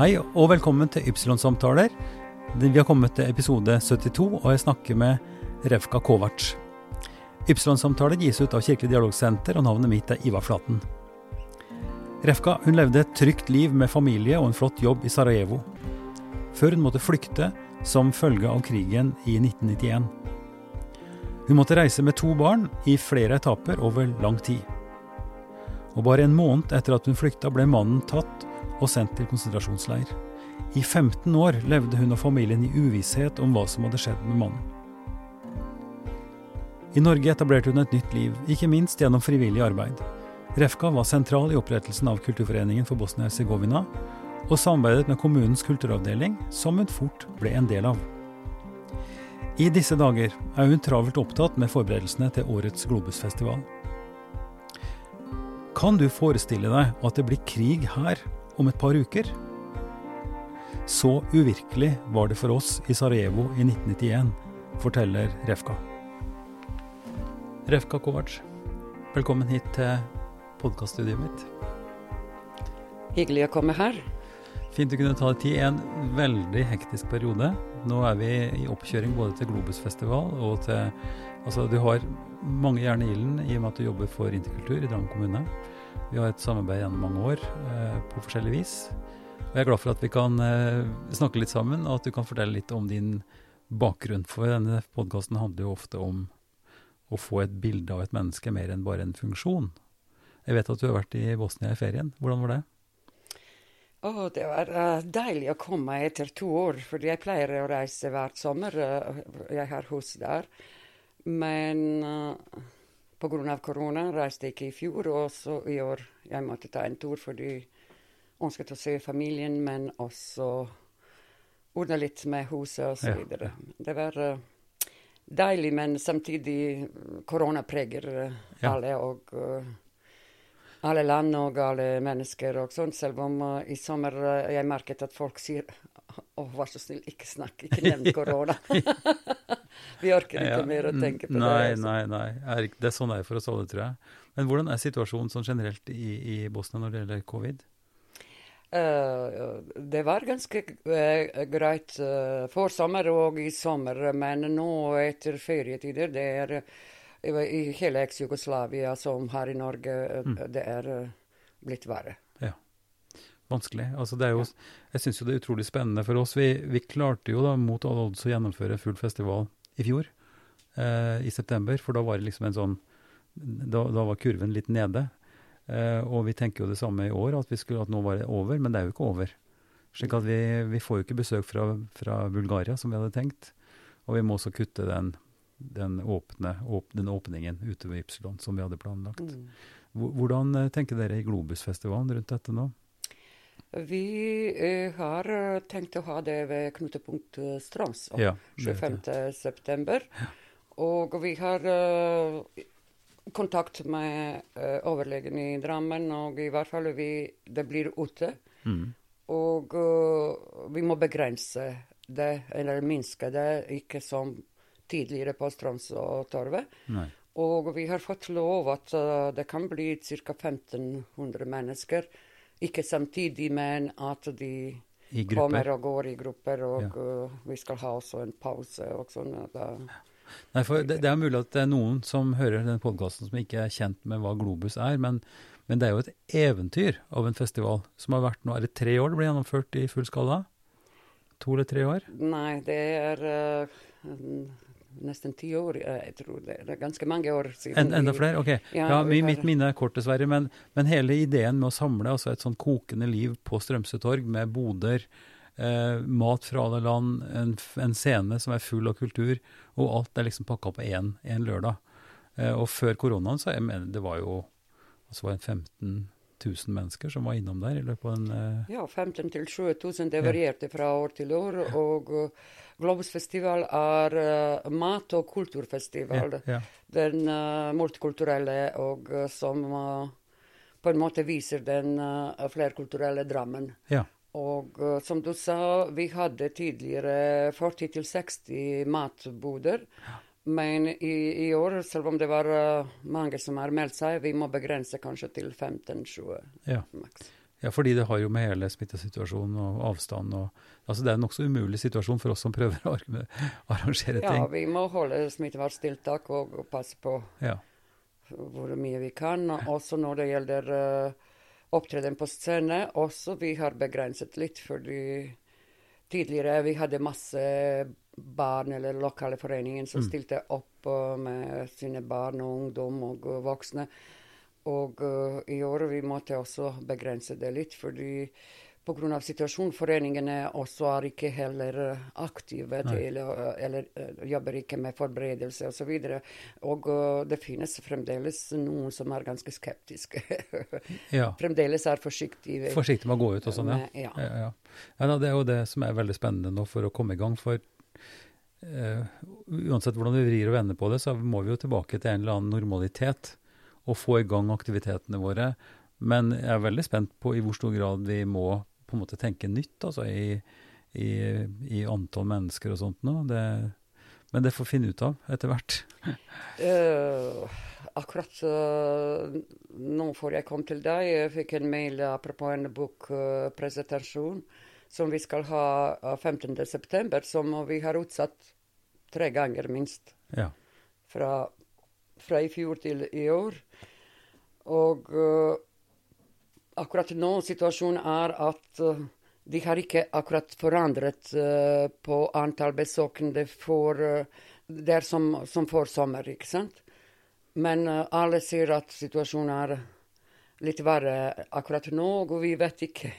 Hei og velkommen til Ypsilon-samtaler. Vi har kommet til episode 72, og jeg snakker med Revka Kovac. Ypsilon-samtaler gis ut av Kirkelig dialogsenter, og navnet mitt er Ivar Flaten. Refka hun levde et trygt liv med familie og en flott jobb i Sarajevo, før hun måtte flykte som følge av krigen i 1991. Hun måtte reise med to barn i flere etapper over lang tid. Og bare en måned etter at hun flykta, ble mannen tatt og sendt til konsentrasjonsleir. I 15 år levde hun og familien i uvisshet om hva som hadde skjedd med mannen. I Norge etablerte hun et nytt liv, ikke minst gjennom frivillig arbeid. Refka var sentral i opprettelsen av Kulturforeningen for Bosnia-Hercegovina, og samarbeidet med kommunens kulturavdeling, som hun fort ble en del av. I disse dager er hun travelt opptatt med forberedelsene til årets Globusfestival. Kan du forestille deg at det blir krig her om et par uker? Så uvirkelig var det for oss i Sarajevo i 1991, forteller Refka. Refka Kovac, velkommen hit til podkaststudioet mitt. Hyggelig å komme her. Fint du kunne ta deg tid i en veldig hektisk periode. Nå er vi i oppkjøring både til Globusfestival og til Altså, du har mange jern i ilden i og med at du jobber for Interkultur i Drammen kommune. Vi har et samarbeid gjennom mange år eh, på forskjellig vis. Og jeg er glad for at vi kan eh, snakke litt sammen, og at du kan fortelle litt om din bakgrunn. For denne podkasten handler jo ofte om å få et bilde av et menneske mer enn bare en funksjon. Jeg vet at du har vært i Bosnia i ferien. Hvordan var det? Oh, det var uh, deilig å komme etter to år, for jeg pleier å reise hvert sommer. Uh, jeg har hus der. Men uh, pga. korona reiste jeg ikke i fjor, og så i år jeg måtte ta en tur fordi jeg ønsket å se familien, men også ordne litt med huset osv. Ja. Det var uh, deilig, men samtidig korona preger uh, ja. alle. og... Uh, alle land og alle mennesker og sånn, selv om i sommer jeg merket at folk sier å, vær så snill, ikke snakk, ikke nevn korona. Vi orker ikke ja, mer å tenke på nei, det. Altså. Nei, nei, nei. Det er sånn det er for oss alle, tror jeg. Men hvordan er situasjonen sånn generelt i, i Bosnia når det gjelder covid? Uh, det var ganske uh, greit uh, for sommer og i sommer, men nå etter ferietider det er i hele eks-Jugoslavia som her i Norge, mm. det er blitt verre. Ja. Vanskelig. Altså det er jo, jeg syns jo det er utrolig spennende for oss. Vi, vi klarte jo da mot alle odds å gjennomføre full festival i fjor, eh, i september. For da var det liksom en sånn Da, da var kurven litt nede. Eh, og vi tenker jo det samme i år, at, vi skulle, at nå var det over. Men det er jo ikke over. Slik at vi, vi får jo ikke besøk fra, fra, Bulgaria, som vi hadde tenkt. Og vi må også kutte den, den, åpne, åp, den åpningen ute ved Ypsilon som vi hadde planlagt. Mm. Hvordan eh, tenker dere i Globusfestivalen rundt dette nå? Vi eh, har eh, tenkt å ha det ved knutepunkt Stroms Strøms ja, 25.9. Ja. Og vi har uh, kontakt med uh, overlegen i Drammen, og i hvert fall vi, det blir ute. Mm. Og uh, vi må begrense det, eller minske det, ikke som tidligere på Strøms og Torvet. Og vi har fått lov at det kan bli ca. 1500 mennesker ikke samtidig, men at de kommer og går i grupper, og ja. vi skal ha også en pause og sånn. Nei, for det, det, er mulig at det er noen som hører den podkasten som ikke er kjent med hva Globus er, men, men, det er jo et eventyr av en festival som har vært nå Er det tre år det ble gjennomført i full skala? To eller tre år? Nei, det er uh, nesten ti år. Jeg tror det er ganske mange år siden. En, enda flere? Ok. Ja, ja Mitt minne er kort, dessverre. Men, men, hele ideen med å samle altså et sånn kokende liv på Strømsø torg med boder, eh, mat fra alle land, en, en, scene som er full av kultur, og alt er liksom pakka på én lørdag. Eh, og før koronaen så jeg mener det var jo altså var det 15 000 mennesker som var innom der i løpet av en uh... Ja, 15 000-20 000. Det varierte fra år til år. og... Uh, Globusfestival er uh, mat- og kulturfestival. Ja, ja. Den uh, multikulturelle og uh, som på en måte viser den flerkulturelle Drammen. Ja. Og som du sa, vi hadde tidligere 40-60 matboder. Men i, i, år, selv om det var mange som har meldt seg, vi må begrense kanskje til 15-20 ja. maks. Ja, fordi det har jo med hele smittesituasjonen og avstand og Altså det er en nokså umulig situasjon for oss som prøver å arrangere ting. Ja, vi må holde smitteverntiltak og, og passe på ja. hvor mye vi kan. Også når det gjelder uh, opptreden på scene, også vi har begrenset litt, fordi tidligere vi hadde masse barn eller lokale foreningen som mm. stilte opp uh, med sine barn og ungdom og voksne. Og uh, i år vi måtte også begrense det litt, fordi pga. situasjonen foreningene også er ikke heller aktive til, uh, eller uh, jobber ikke med forberedelse osv. Og, så og uh, det finnes fremdeles noen som er ganske skeptiske. ja. Fremdeles er forsiktige. Forsiktige med å gå ut og sånn, ja. ja. ja, ja. Det er jo det som er veldig spennende nå for å komme i gang. for uansett hvordan vi vrir og vender på det, så må vi jo tilbake til en eller annen normalitet og få i gang aktivitetene våre. Men jeg er veldig spent på i hvor stor grad vi må på en måte tenke nytt altså i, i, i antall mennesker og sånt nå. Det, men det får vi finne ut av etter hvert. uh, akkurat uh, nå før jeg kom til deg, jeg fikk en mail apropos en bokpresentasjon uh, som vi skal ha 15.9., som vi har utsatt tre ganger minst. Ja. Fra, fra, i fjor til i år. Og uh, akkurat nå situasjonen er at uh, de har ikke akkurat forandret uh, på antall besøkende for Det er som, som får sommer, ikke sant? Men alle sier at situasjonen er litt verre akkurat nå, og vi vet ikke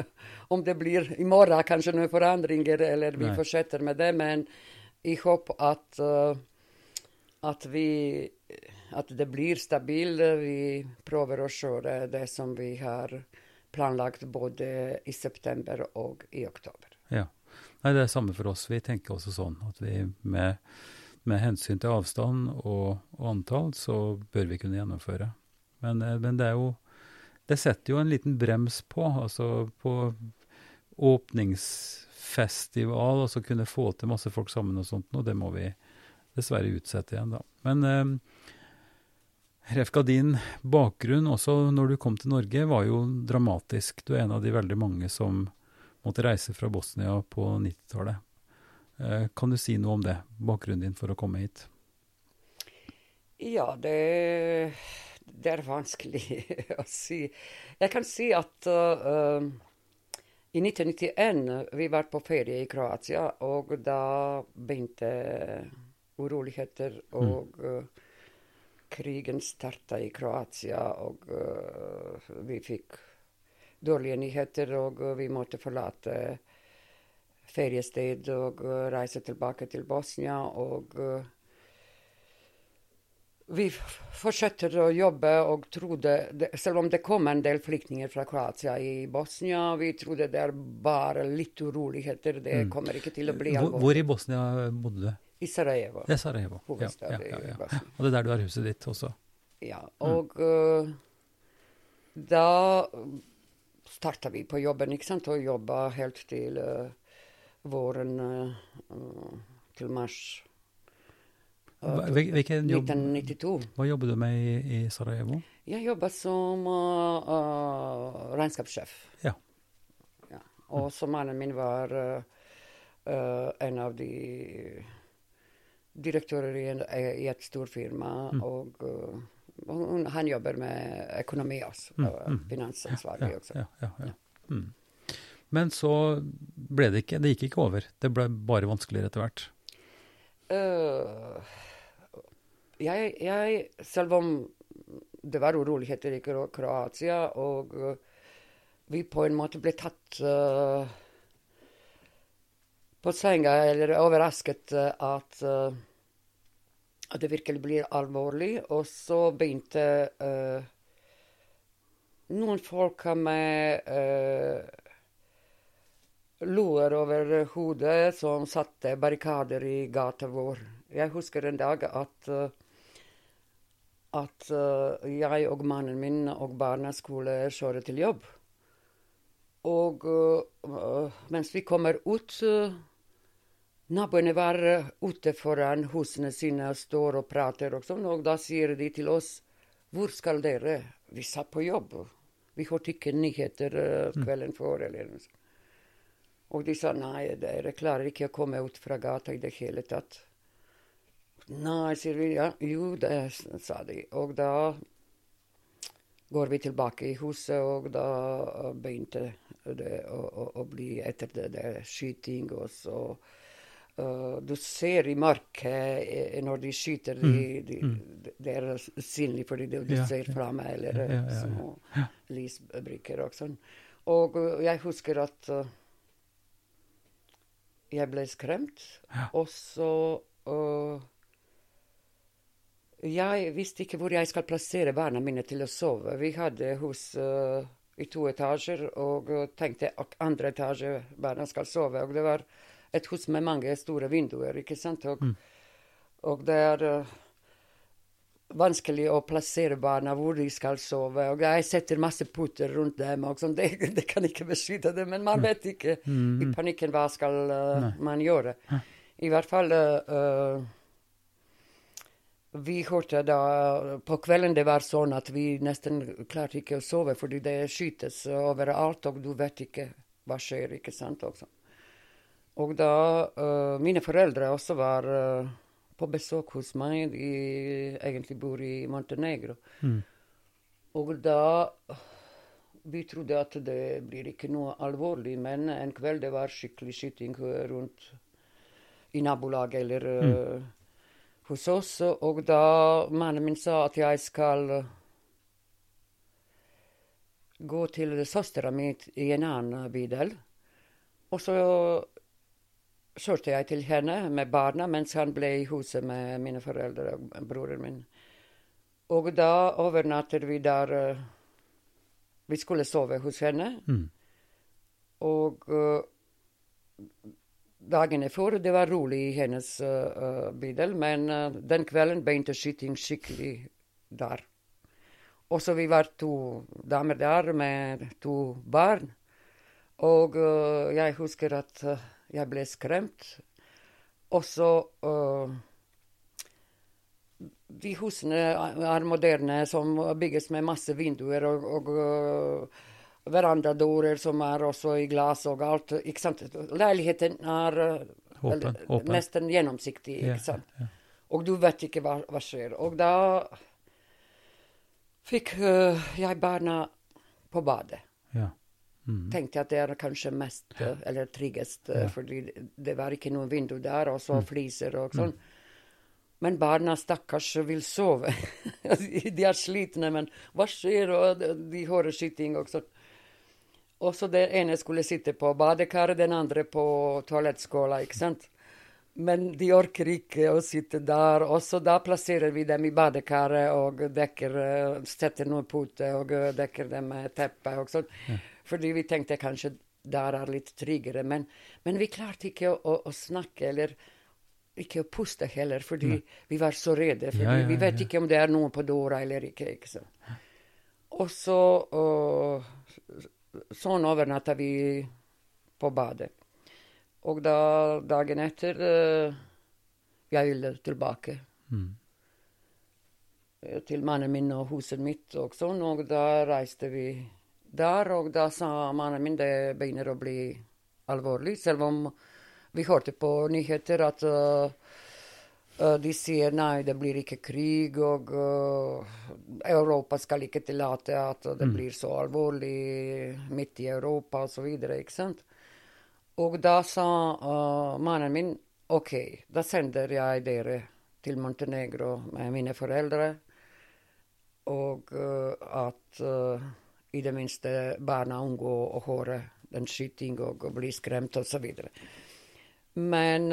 om det blir i morgen kanskje noen forandringer, eller vi Nei. fortsetter med det. Men jeg håper at, at vi at det blir stabilt. Vi prøver å kjøre det som vi har planlagt både i september og i oktober. Ja. Nei, det er samme for oss. Vi tenker også sånn at vi med, med hensyn til avstand og, og, antall, så bør vi kunne gjennomføre. Men, eh, men, det er jo Det setter jo en liten brems på. Altså på åpningsfestival, altså kunne få til masse folk sammen og sånt, og det må vi dessverre utsette igjen, da. Men eh, Refka, din bakgrunn også når du kom til Norge, var jo dramatisk. Du er en av de veldig mange som måtte reise fra Bosnia på 90-tallet. Eh, kan du si noe om det, bakgrunnen din for å komme hit? Ja, det, det er vanskelig å si. Jeg kan si at uh, i 1991 vi var på ferie i Kroatia, og da begynte uroligheter og mm krigen starta i Kroatia, og uh, vi fikk dårlige nyheter, og uh, vi måtte forlate feriested og uh, reise tilbake til Bosnia. Og vi fortsetter å jobbe og trodde, selv om det kom en del flyktninger fra Kroatia i Bosnia, vi trodde det er bare litt uroligheter, det mm. kommer ikke til å bli alvorlig. Hvor, hvor i Bosnia bodde du? I Sarajevo. Det er Sarajevo. Hovedstad ja, ja, ja. Og det er der du har huset ditt også? Ja. Og mm. uh, da starta vi på jobben, ikke sant, og jobba helt til uh, våren uh, til mars. Hvilken jobb, 1992. Hva jobber du med i, i Sarajevo? Jeg jobber som regnskapssjef. Ja. ja. Og så mannen min var en av de direktører i, en, i et storfirma. Mm. Og uh, han jobber med økonomi også. Mm. Og mm. finansansvarlig ja, også. Ja, ja, ja. Mm. Men så ble det ikke Det gikk ikke over. Det ble bare vanskeligere etter hvert. Uh, jeg, jeg, selv om det var uroligheter i Kroatia, og uh, vi på en måte ble tatt uh, på senga, eller overrasket eh, at, uh, at det virkelig blir alvorlig. Og så begynte uh, noen folk med loer over hodet som satte barrikader i gata vår. Jeg husker en dag at at jeg og mannen min og barna skulle kjøre til jobb. Og mens vi kommer ut Naboene var eh, ute foran husene sine og står og prater og sånn, og da sier de til oss hvor skal dere? Vi satt på jobb. Vi hørte ikke nyheter uh, kvelden før. eller noe sånt. Og de sa nei, dere klarer ikke å komme ut fra gata i det hele tatt. Nei, sier vi. Ja, jo, det sa de. Og da går vi tilbake i huset, og da begynte det å, å, å bli etter det, det skyting. Og så uh, Du ser i mørket når de skyter, de, de, de, mm. det er synlig fordi du, du Ja, ser fra meg, eller Ja, ja, små lysbrikker og sånn. Og uh, jeg husker at uh, jeg ble skremt, og så uh, Jeg visste ikke hvor jeg skal plassere barna mine til å sove. Vi hadde hus uh, i to etasjer, og uh, tenkte at andre etasje barna skal sove. Og det var et hus med mange store vinduer, ikke sant? Og, og det er uh, vanskelig å plassere barna hvor de skal sove. Og jeg setter masse puter rundt dem. og sånn. Det, det kan ikke beskytte dem, men man vet ikke i panikken hva skal uh, man gjøre. I hvert fall uh, Vi hørte da På kvelden det var sånn at vi nesten klarte ikke å sove fordi det skytes overalt, og du vet ikke hva skjer, ikke sant? Også. Og da uh, Mine foreldre også var uh, på besøk hos meg. De egentlig bor i Montenegro. Mm. Og da Vi trodde at det blir ikke noe alvorlig, men en kveld det var skikkelig skyting rundt i nabolaget eller uh, hos oss. Og da mannen min sa at jeg skal gå til søstera mi i en annen bydel. Og så kjørte jeg til henne med barna mens han ble i huset med mine foreldre og broren min. Og da overnattet vi der uh, Vi skulle sove hos henne. Mm. Og uh, dagene før det var rolig i hennes uh, bydel, men uh, den kvelden begynte skyting skikkelig der. Og så vi var to damer der med to barn. Og uh, jeg husker at jeg ble skremt. Og så uh, De husene er moderne, som bygges med masse vinduer og, og uh, verandadører som er også i glass og alt. ikke sant? Leiligheten er uh, Åpen, åpen. nesten gjennomsiktig, ikke sant? ja. Og du vet ikke hva, hva skjer. Og da fikk uh, jeg barna på badet. Ja. Mm. Tenkte at det er kanskje mest, øh, eller tryggest, Ja. fordi det var ikke noe vindu der, og så Mm. fliser og sånn. Men barna, stakkars, vil sove. de er slitne, men hva skjer? Og de, de hører skyting og sånn. Og så den ene skulle sitte på badekaret, den andre på toalettskåla, ikke sant. Men de orker ikke å sitte der, og så da plasserer vi dem i badekaret og dekker, eh, setter noen puter og dekker dem med teppe og sånn. Fordi vi tenkte kanskje der er litt tryggere. Men, men vi klarte ikke å, å, å snakke, eller ikke å puste heller, fordi vi var så redde. Fordi Ja, ja, vi vet ikke om det er noen på døra eller ikke. ikke sant? Og så øh, Sånn overnatta vi på badet. Og da dagen etter uh, Jeg ville tilbake Mm. øh, til mannen min og huset mitt og sånn, og da reiste vi der, og da sa mannen min det begynner å bli alvorlig, selv om vi hørte på nyheter at øh, øh, de sier nei, det blir ikke krig, og uh, Europa skal ikke tillate at det blir så alvorlig midt i Europa, videre, ikke sant? Og da sa uh, mannen min OK, da sender jeg dere til Montenegro med mine foreldre, og uh, at i det minste barna unngår å høre den skyting og, og bli skremt osv. Men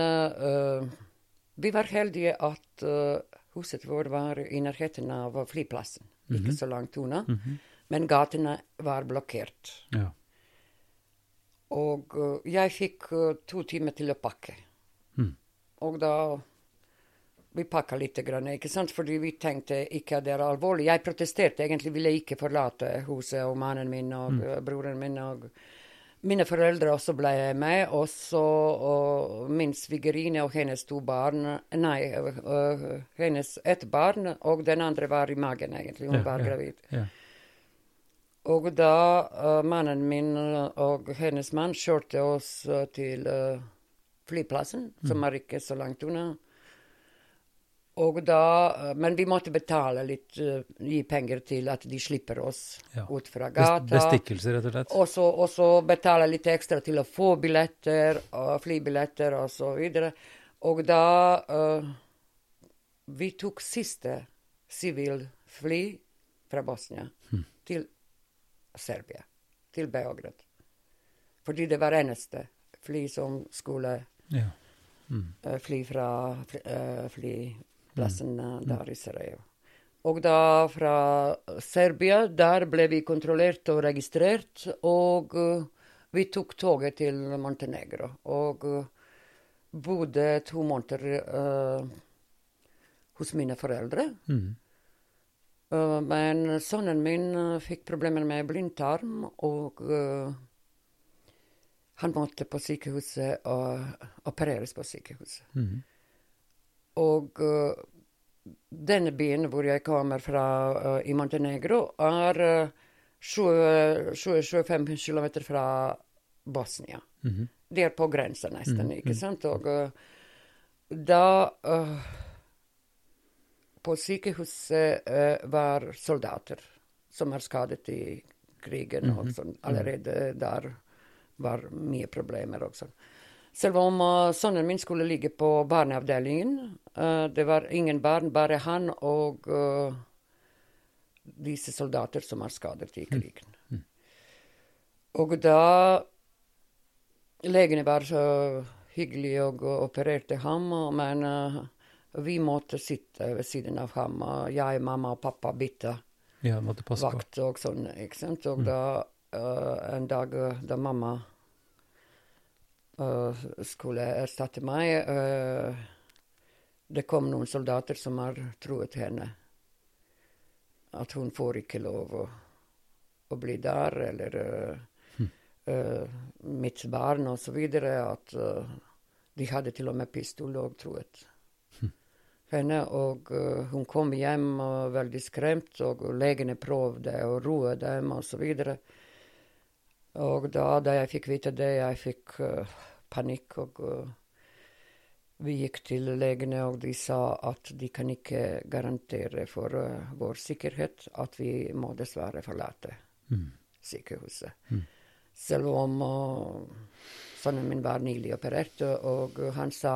vi var heldige at øh, huset vårt var i nærheten av flyplassen, ikke så langt unna. Men gatene var blokkert. Ja. Og øh, jeg fikk øh, to timer til å pakke. Mm. Og da Vi pakka litt, grann, ikke sant? fordi vi tenkte ikke at det er alvorlig. Jeg protesterte egentlig, ville ikke forlate huset og mannen min og øh, broren min. og Mine foreldre også ble med, og så og min svigerinne og hennes to barn Nei, øh, hennes ett barn, og den andre var i magen, egentlig. Hun Ja, var gravid. Ja. Og da uh, mannen min og hennes mann kjørte oss uh, til uh, flyplassen, mm. som er ikke så langt unna. Og da, men vi måtte betale litt, gi penger til at de slipper oss ja. ut fra gata. Bestikkelse, rett og slett? Og så betale litt ekstra til å få billetter, og flybilletter og så videre. Og da Vi tok siste sivilfly fra Bosnia hmm. til Serbia, til Beograd. Fordi det var eneste fly som skulle ja. mm. fly fra uh, flyplassen mm. der i Sarajevo. Og da fra Serbia, der ble vi kontrollert og registrert, og uh, vi tok toget til Montenegro. Og uh, bodde to måneder hos mine foreldre. Mm. Uh, men sønnen min uh, fikk problemer med blindtarm, og uh, han måtte på sykehuset og opereres på sykehuset. Mm. Og denne byen hvor jeg kommer fra, i Montenegro, er 25 km fra Bosnia. Mm. Det er på grensa nesten, mm. ikke sant? Og da på sykehuset uh, var soldater som er skadet i krigen. Mm -hmm. og sånn. Allerede der var mye problemer også. Selv om uh, sønnen min skulle ligge på barneavdelingen. Uh, det var ingen barn, bare han og disse soldater som er skadet i mhm. krigen. Mm. Og da Legene var så hyggelige og opererte ham, men vi måtte sitte ved siden av ham. Jeg, mamma og pappa bytta ja, vakt og sånn. ikke sant? Og mm. da en dag da mamma skulle erstatte meg Det kom noen soldater som har truet henne. At hun får ikke lov å, å bli der, eller hm. mitt barn, og så videre. At de hadde til og med pistol og truet henne, og uh, hun kom hjem og veldig skremt, og legene prøvde å roe dem, og så videre. Og da, da jeg fikk vite det, jeg fikk uh, panikk, og uh, vi gikk til legene, og de sa at de kan ikke garantere for vår sikkerhet at vi må dessverre forlate mm. sykehuset. Mm. Selv om sønnen min var nylig operert, og han sa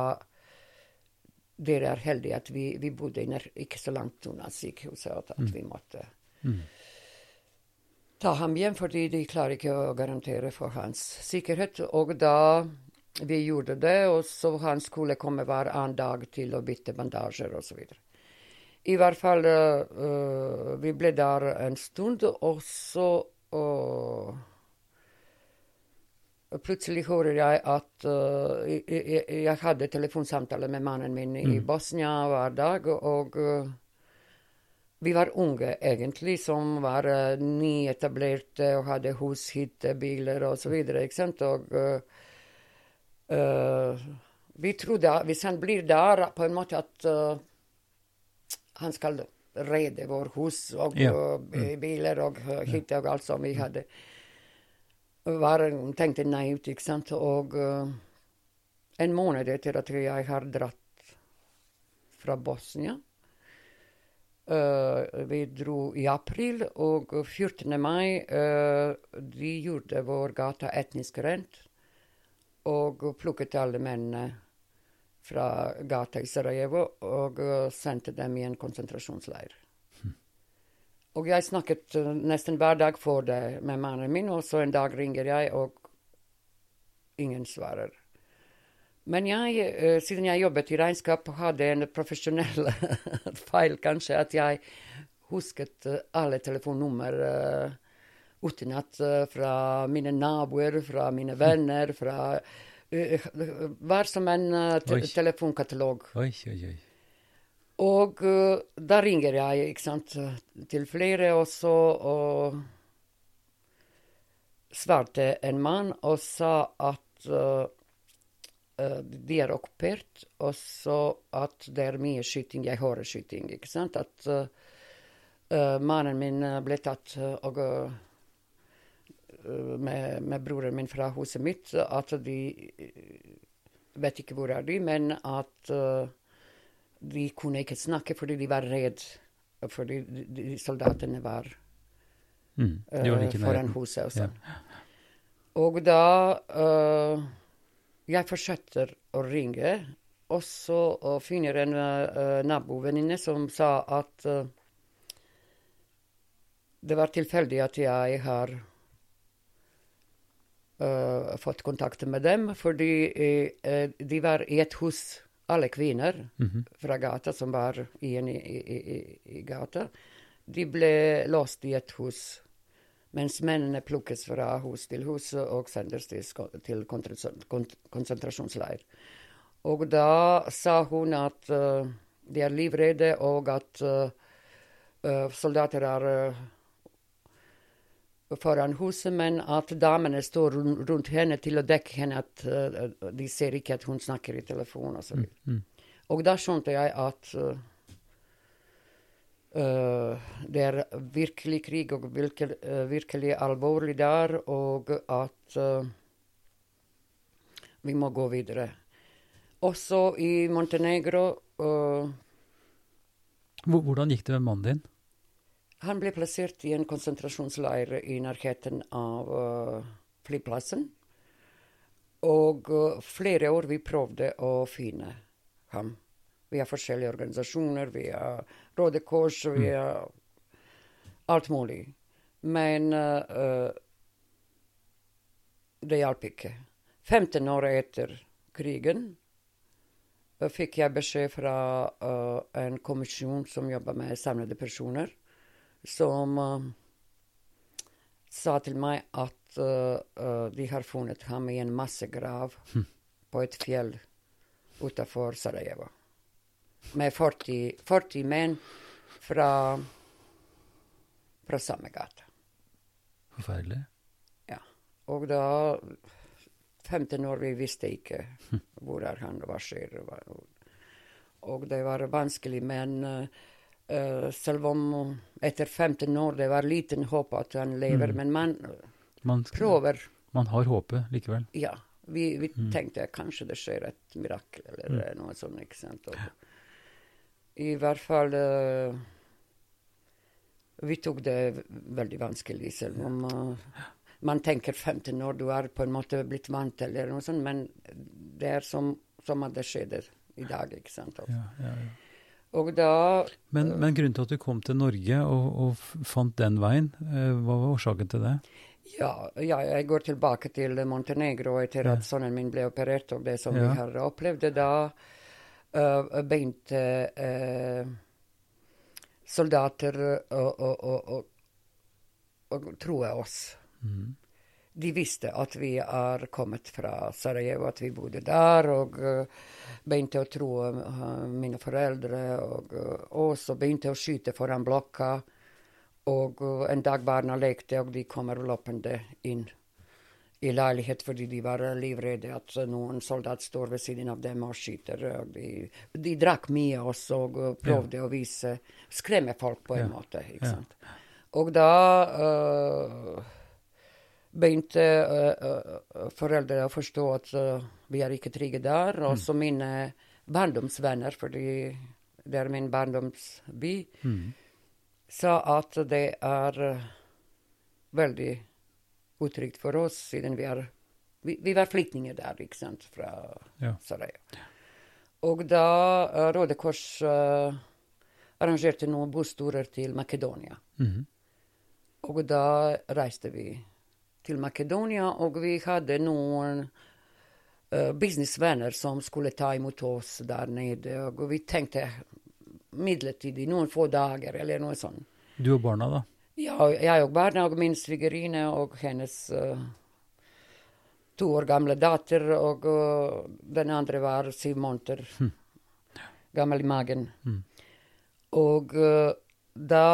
dere er heldige at vi, vi bodde ikke så langt unna sykehuset, at, at mm. vi måtte mm. ta ham hjem, fordi de klarer ikke å garantere for hans sikkerhet. Og da vi gjorde det, og så han skulle komme hver annen dag til å bytte bandasjer osv. I hvert fall uh, Vi ble der en stund, og så uh, Plutselig hører jeg at uh, jeg, jeg, hadde telefonsamtale med mannen min mm. i Bosnia hver dag, og uh, vi var unge, egentlig, som var uh, nyetablerte og hadde hus, hytte, biler osv., ikke sant, og vi trodde at hvis han blir der, på en måte at han skal redde vår hus og ja. mm. biler og hytte og alt som vi hadde var, tenkte naivt, ikke sant. Og uh, en måned etter at jeg har dratt fra Bosnia uh, Vi dro i april, og 14. mai uh, de gjorde vår gata etnisk rent. Og plukket alle mennene fra gata i Sarajevo og sendte dem i en konsentrasjonsleir. Og jeg snakket uh, nesten hver dag for det med mannen min, og så en dag ringer jeg, og ingen svarer. Men jeg, uh, siden jeg jobbet i regnskap, hadde en profesjonell feil, kanskje, at jeg husket alle telefonnummer utenat fra mine naboer, fra mine venner, fra Var som en te telefonkatalog. Oi, oi, oi. Og uh, da ringer jeg ikke sant, til flere, og så og svarte en mann og sa at uh, uh, de er okkupert, og så at det er mye skyting. Jeg hører skyting, ikke sant. At mannen min ble tatt og med, med broren min fra huset mitt at de vet ikke hvor er de, men at de kunne ikke snakke fordi de var redd. Fordi de, de soldatene var, Mm. Var foran huset og Ja. sånn. Og da uh, Jeg fortsetter å ringe, og så uh, finner en uh, nabovenninne som sa at uh, det var tilfeldig at jeg har uh, fått kontakt med dem, fordi uh, de var i et hus, alle kvinner Mhm. fra gata som var igjen i, i, i, i gata. De ble låst i et hus, mens mennene plukkes fra hus til hus og sendes til, til konsentrasjonsleir. Og da sa hun at uh, de er livredde, og at soldater er foran huset, men at damene står rundt henne til å dekke henne, at uh, de ser ikke at hun snakker i telefon og så videre. Mm. Og da skjønte jeg at uh, uh, det er virkelig krig, og virkelig, virkelig alvorlig der, og at vi må gå videre. Også i Montenegro Hvordan gikk det med mannen din? Han ble plassert i en konsentrasjonsleir i nærheten av uh, flyplassen. Og uh, flere år vi prøvde å finne ham. Via forskjellige organisasjoner, via Røde Kors, via alt mulig. Men uh, det hjalp ikke. 15 år etter krigen fikk jeg beskjed fra uh, en kommisjon som jobber med samlede personer som uh, sa til meg at uh, de har funnet ham i en massegrav på et fjell utenfor Sarajevo. Med 40, 40 menn fra, fra samme gate. Forferdelig. Ja. Og da 15 år, vi visste ikke hvor er han, hva skjer. Og det var vanskelig, men uh, selv om etter 15 år det var liten håp at han lever, Mm. men man Man, prøver. man har håpet likevel. Ja. Vi, vi Mm. tenkte kanskje det skjer et mirakel eller Mm. eh, noe sånt. ikke sant? Og, I hvert fall uh, Vi tok det veldig vanskelig, selv om uh, man tenker 15 år, du er på en måte blitt vant eller noe sånt, men det er som, som at det skjedde i dag, ikke sant. Og, Ja, ja, ja. Og da Men, men grunnen til at du kom til Norge og, og fant den veien, eh, hva var årsaken til det? ja, ja, jeg går tilbake til Montenegro etter Ja. at sønnen min ble operert, og det som Ja. vi har opplevd. Da uh, begynte uh, soldater å, å, å, å, å troe oss. Mhm. De visste at vi er kommet fra Sarajevo, at vi bodde der, og uh, begynte å tro uh, mine foreldre og oss, og begynte å skyte foran blokka. Og en dag barna lekte, og de kommer løpende inn i leilighet fordi de var livredde at noen soldat står ved siden av dem og skyter. Og de, de drakk mye også og prøvde prøvde å vise Skremme folk på en Ja. måte, ikke Ja. sant. Og da uh, begynte uh, foreldre å forstå at vi er ikke trygge der. Og så mine barndomsvenner, fordi det er min barndomsby, mm. sa at det er uh, veldig utrygt for oss, siden vi er Vi, vi var flyktninger der, ikke sant, fra Ja. Sarajevo. Og da Røde Kors uh, arrangerte noen bussturer til Makedonia. Mhm. Og da reiste vi til Makedonia, og vi hadde noen uh, businessvenner som skulle ta imot oss der nede. Og vi tenkte midlertidig, noen få dager eller noe sånt. Du og barna, da? Ja, jeg og barna og min svigerinne og hennes uh, to år gamle datter, og uh, den andre var syv måneder gammel i magen. Mm. Og da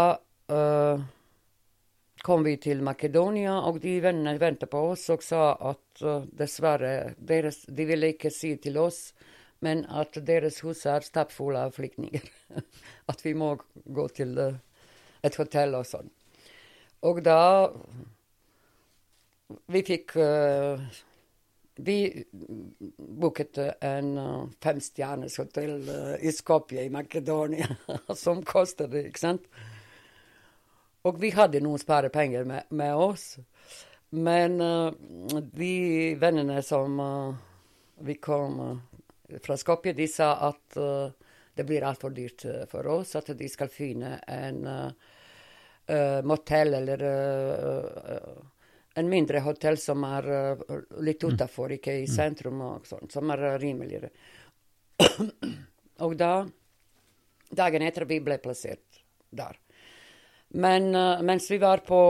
kom vi til Makedonia, og de vennene ventet på oss og sa at uh, dessverre deres, De ville ikke si til oss, men at deres hus er stappfulle av flyktninger. at vi må gå til uh, et hotell og sånn. Og da vi fikk uh, Vi booket en uh, femstjerners hotell i Skopje i Makedonia, som koster det, ikke sant? Og vi hadde noen sparepenger med, med oss. Men de vennene som vi kom fra Skopje, de sa at det blir altfor dyrt for oss, at de skal finne en motell eller en mindre hotell som er uh, litt mm. utafor, ikke i mm. sentrum, og sånt, som er uh, rimeligere. og da, dagen etter, vi ble plassert der. Men uh, mens vi var på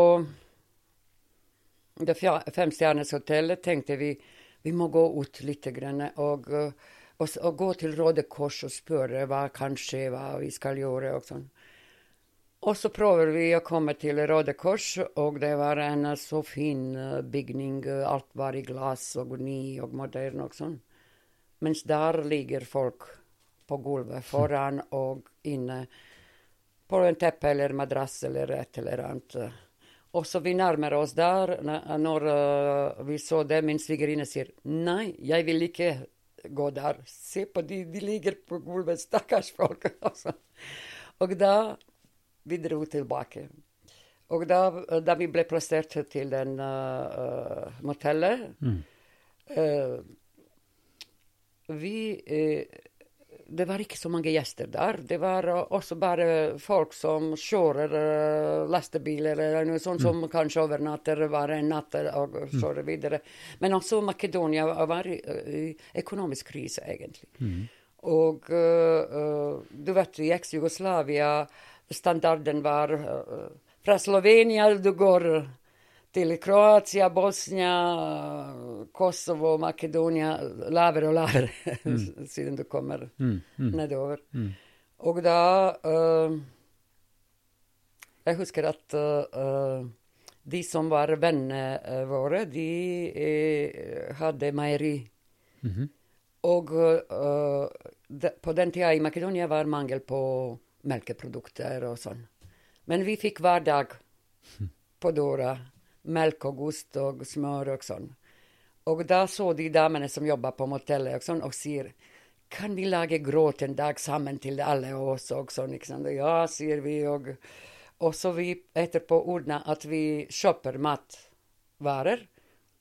det femstjerners hotellet, tenkte vi vi må gå ut litt grann, og, og, og, gå til Råde Kors og spørre hva kan skje, hva vi skal gjøre. og sånn. Og så prøver vi å komme til Røde Kors, og det var en så fin eh, bygning. Alt var i glass og ny og moderne og sånn. Mens der ligger folk på gulvet foran og inne på en teppe eller madrass eller et eller annet. Og så vi nærmer oss der. Når uh, vi så det, min svigerinne sier nei, jeg vil ikke gå der. Se på de, de ligger på gulvet, stakkars folk. og da vi dro tilbake. Og da, da vi ble plassert til den uh, motellet mm. uh, Vi uh, Det var ikke så mange gjester der. Det var også bare folk som kjører lastebiler eller noe sånt, mm. som kanskje overnatter bare en natt og så mm. videre. Men også Makedonia var i økonomisk krise, egentlig. Mm. Og du vet, i eks-Jugoslavia standarden var uh, fra Slovenia du går til Kroatia, Bosnia, Kosovo, Makedonija, Lavere og lavere mm. siden du kommer mm. Mm. nedover. Mm. Og da uh, Jeg husker at uh, de som var vennene våre, de hadde meieri. -hmm. Og de, på den tida i Makedonia var mangel på melkeprodukter og sånn. Men vi fikk hver dag på døra melk og ost og smør og sånn. Og da så de damene som jobba på motellet og sånn, og sier kan vi lage gråt en dag sammen til alle oss og sånn, ikke sant. Ja, sier vi, og, og så vi etterpå ordna at vi kjøper matvarer.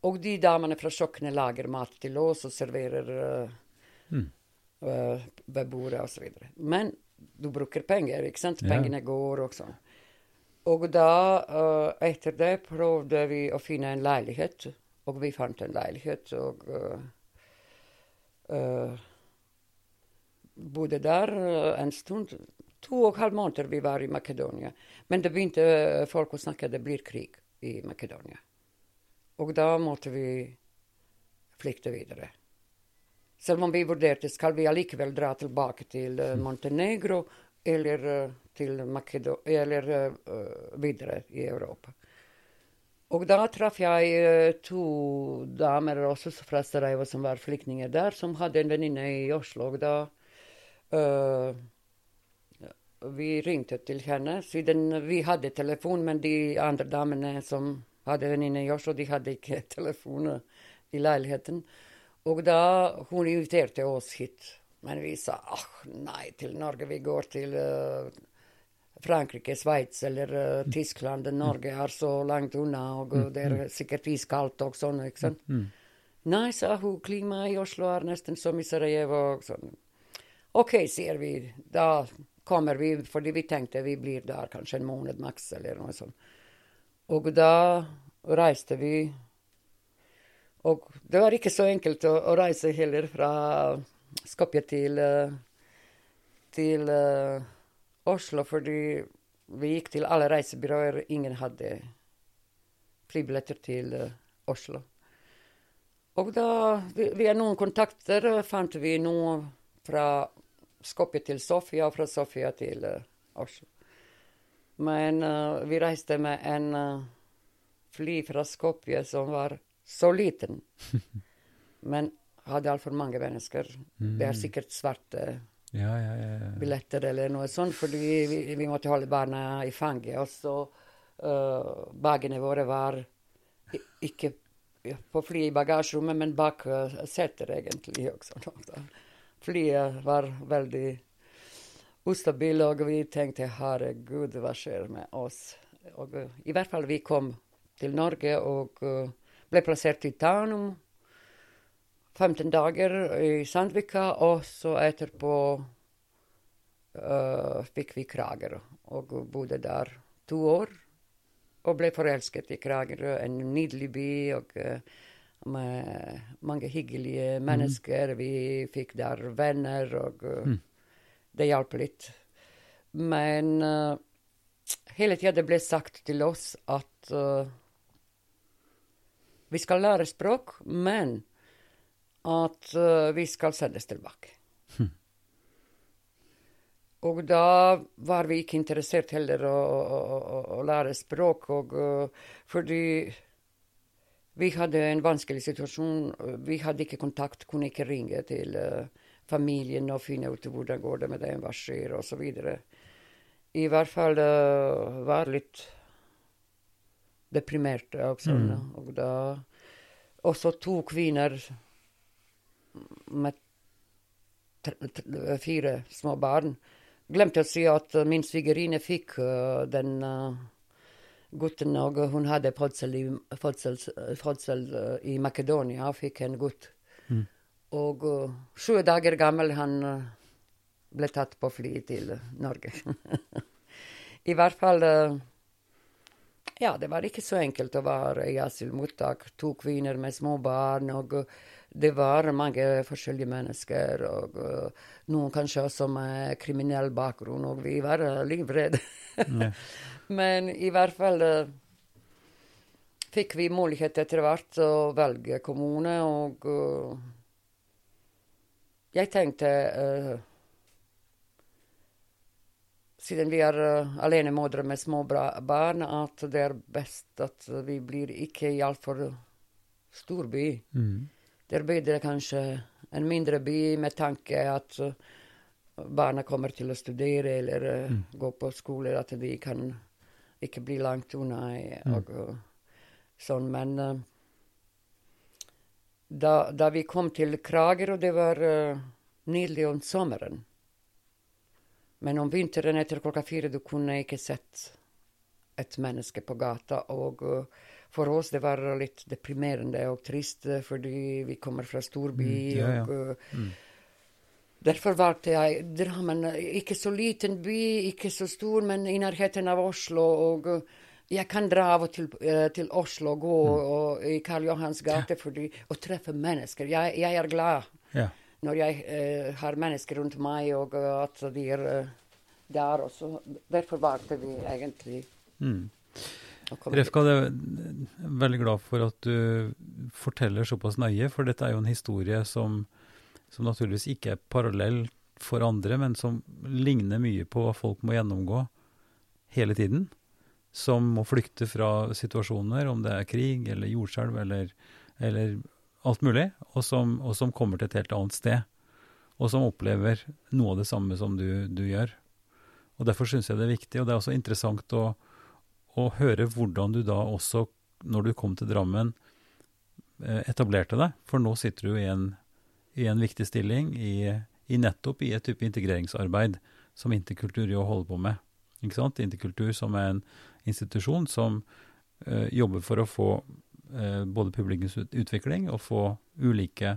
Og de damene fra kjøkkenet lager mat til oss og serverer uh, mm. uh, ved bordet osv. Men du bruker penger, ikke sant? Pengene ja. går og sånn. Og da, uh, etter det, prøvde vi å finne en leilighet. Og vi fant en leilighet, og uh, uh, bodde der en stund. To og en halv måneder vi var i Makedonia. Men det begynte folk å snakke det blir krig i Makedonia. Og da måtte vi flykte videre. Selv om vi vurderte skal vi allikevel dra tilbake til uh, Montenegro eller til Makedo eller uh, videre i Europa. Og da traff jeg to damer også fra Sarajevo som var flyktninger der, som hadde en venninne i Oslo. Og da vi ringte til henne, siden vi hadde telefon, men de andre damene som hadde venninne i Oslo, de hadde ikke telefon i leiligheten. Og da hun inviterte oss hit. Men vi sa ah, nei til Norge, vi går til uh, Frankrike, Sveits eller uh, Tyskland. Norge er så langt unna, og mm, det er mm. sikkert iskaldt og sånn. ikke sant? Mm. Nei, sa hun, klimaet i Oslo er nesten som i Sarajevo. og sånn. OK, sier vi. Da kommer vi, fordi vi tenkte vi blir der kanskje en måned maks, eller noe sånt. Og da reiste vi og det var ikke så enkelt å, å reise heller fra Skopje til, eh, til uh, Oslo, fordi vi gikk til alle reisebyråer. Ingen hadde flybilletter til uh, Oslo. Og da, via noen kontakter, fant vi noe fra Skopje til Sofia, og fra Sofia til uh, Oslo. Men vi reiste med en fly fra Skopje som var så liten. Men hadde altfor mange mennesker. Mm. Det er sikkert svarte ja, ja, ja, billetter eller noe sånt, fordi vi, vi, måtte holde barna i fanget. Og så uh, bagene våre var ikke på flyet i bagasjerommet, men bak uh, egentlig også. Flyet var veldig ustabil, og vi tenkte herregud, hva skjer med oss? Og uh, i hvert fall vi kom til Norge og uh, ble plassert i Tanum. 15 dager i Sandvika, og så etterpå uh, fikk vi Kragerø og bodde der to år. Og ble forelsket i Kragerø, en nydelig by og uh, med mange hyggelige mm. mennesker. Mm. Vi fikk der venner, og uh, mm. det hjalp litt. Men hele tida det ble sagt til oss at vi skal lære språk, men at vi skal sendes tilbake. Og da var vi ikke interessert heller å, å, å, å lære språk, og, uh, fordi vi hadde en vanskelig situasjon. Vi hadde ikke kontakt, kunne ikke ringe til uh, familien og finne ut hvordan går det med dem, hva skjer, osv. I hvert fall uh, var litt deprimerte også. Mm. Og da også to kvinner med fire små barn Glemte å si at uh, min svigerinne fikk uh, den uh, gutten, og hun hadde fødsel i, fødsel, i Makedonia, fikk en gutt. Mm. Og sju dager gammel han ble tatt på fly til Norge. I hvert fall Ja, det var ikke så enkelt å være i asylmottak. To kvinner med små barn. og det var mange forskjellige mennesker, og uh, noen kanskje også med kriminell bakgrunn, og vi var uh, livredde. Ja. Men i hvert fall uh, fikk vi mulighet etter hvert å velge kommune, og jeg tenkte siden vi er uh, alenemødre med små barn, at det er best at vi blir ikke i altfor stor by. Mm. Der blir det kanskje en mindre by med tanke at uh, barna kommer til å studere eller uh, mm. gå på skole, at de kan ikke bli langt unna. Mm. og uh, sånn. Men da, da, vi kom til Kragerø, det var nydelig om sommeren. Men om vinteren etter klokka fire du kunne ikke sett et menneske på gata. og uh, for oss det var litt deprimerende og trist, fordi vi kommer fra storby. Mm, ja, ja. og uh, mm. Derfor valgte jeg Drammen. Ikke så liten by, ikke så stor, men i nærheten av Oslo. og jeg kan dra av og til til Oslo gå mm. og, i Karl Johans gate fordi, og treffe mennesker. Jeg, jeg er glad ja. Når jeg uh, har mennesker rundt meg, og uh, at de er der også. Derfor valgte vi egentlig mm. Refka, jeg er veldig glad for at du forteller såpass nøye, for dette er jo en historie som, som naturligvis ikke er parallell for andre, men som ligner mye på hva folk må gjennomgå hele tiden. Som må flykte fra situasjoner, om det er krig eller jordskjelv eller, eller, alt mulig, og som, og som, kommer til et helt annet sted. Og som opplever noe av det samme som du, du gjør. Og Derfor syns jeg det er viktig, og det er også interessant å, å, høre hvordan du da også, når du kom til Drammen, eh, etablerte deg. For nå sitter du i en, i en viktig stilling i, i, nettopp i et type integreringsarbeid som Interkultur jo holder på med. Ikke sant? Interkultur som er en institusjon som uh, jobber for å få både publikumsutvikling og få ulike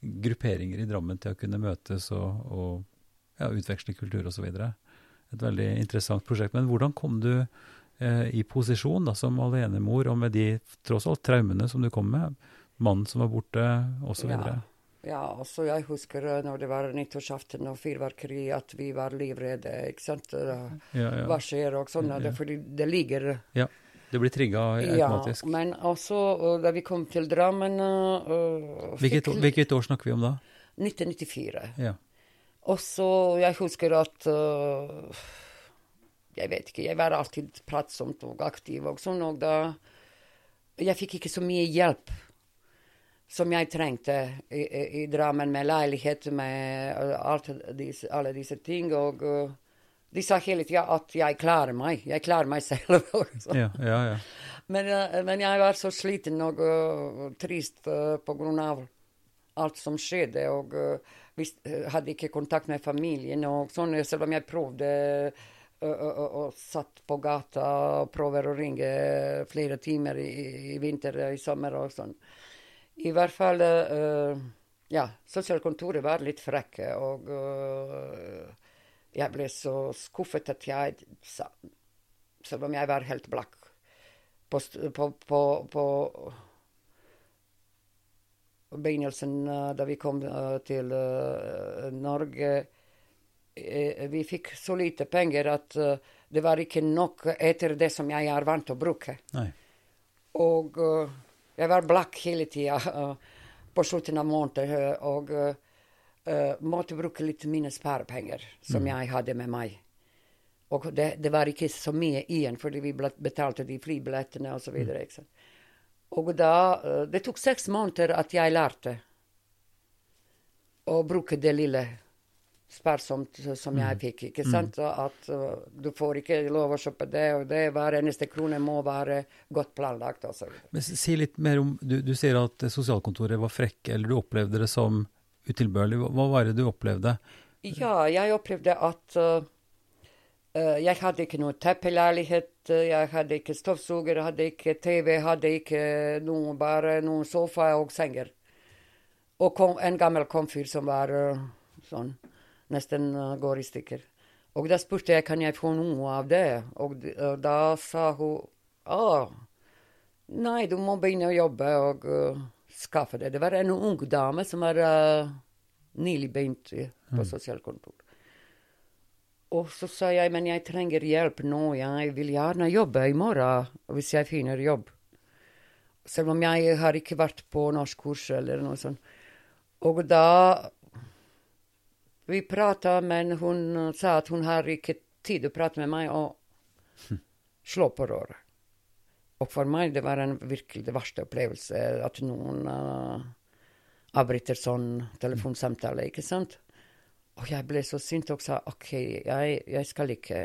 grupperinger i Drammen til å kunne møtes og, og ja, utveksle kultur osv. Et veldig interessant prosjekt. Men hvordan kom du eh, i posisjon da, som alenemor, og med de tross alt traumene som du kom med, mannen som var borte, osv. Ja. ja, altså jeg husker eh, når det var nyttårsaften og fyrverkeri, at vi var livredde. ikke sant? Ja, ja. Hva skjer? og sånn, ja. fordi det ligger Ja. Det blir trigga automatisk. Ja, men også da vi kom til Drammen uh, hvilket, hvilket, år snakker vi om da? 1994. Ja. Og så jeg husker at uh, jeg vet ikke, jeg var alltid pratsomt og aktiv og sånn, og da Jeg fikk ikke så mye hjelp som jeg trengte i, i, i Drammen, med leilighet, med disse, alle disse ting. Og uh, de sa hele tida at jeg klarer meg. Jeg klarer meg selv. ja, ja, ja. Men, eh, men, jeg var så sliten og uh, trist uh, på grunn av alt som skjedde. Og uh, hadde ikke kontakt med familien. og sånn, Selv om jeg prøvde og satt på gata og prøver å ringe flere timer i, i vinter i sommer og sånn. I hvert fall Ja, sosialkontoret var litt frekke, og jeg ble så skuffet at jeg sa Selv om jeg var helt blakk på, på, på, på begynnelsen da vi kom til Norge Vi fikk så lite penger at det var ikke nok etter det som jeg er vant til å bruke. Nei. Og jeg var blakk hele tida på slutten av måneden. Og måtte bruke litt mine sparepenger som mm. jeg hadde med meg. Og det, det, var ikke så mye igjen, fordi vi betalte de flybillettene osv. Mm. Og da uh, Det tok seks måneder at jeg lærte å bruke det lille sparsomt som jeg mm. fikk. ikke sant? Mm. At uh, du får ikke lov å kjøpe det og det. Hver eneste krone må være godt planlagt. Også. Men Si litt mer om Du, du sier at sosialkontoret var frekke, eller du opplevde det som utilbørlig. Hva var det du opplevde? Ja, jeg opplevde at uh, Uh, jeg hadde ikke noe teppeleilighet, jeg hadde ikke støvsuger, hadde ikke TV, hadde ikke noe, bare noen sofa og senger. Og kom, en gammel komfyr som var uh, sånn, nesten uh, går i stykker. Og da spurte jeg kan jeg få noe av det, og da sa hun å, nei, du må begynne å jobbe og skaffe det. Det var en ung dame som var nylig begynt på mm. sosialkontor. Og så sa jeg men jeg trenger hjelp nå, jeg vil gjerne jobbe i morgen hvis jeg finner jobb. Selv om jeg har ikke vært på norskkurs eller noe sånt. Og da Vi prata, men hun sa at hun har ikke tid å prate med meg, og slå på røret. Og for meg det var en virkelig det verste opplevelse at noen uh, avbryter sånn telefonsamtale, ikke sant? Og jeg ble så sint og sa OK, jeg, jeg skal ikke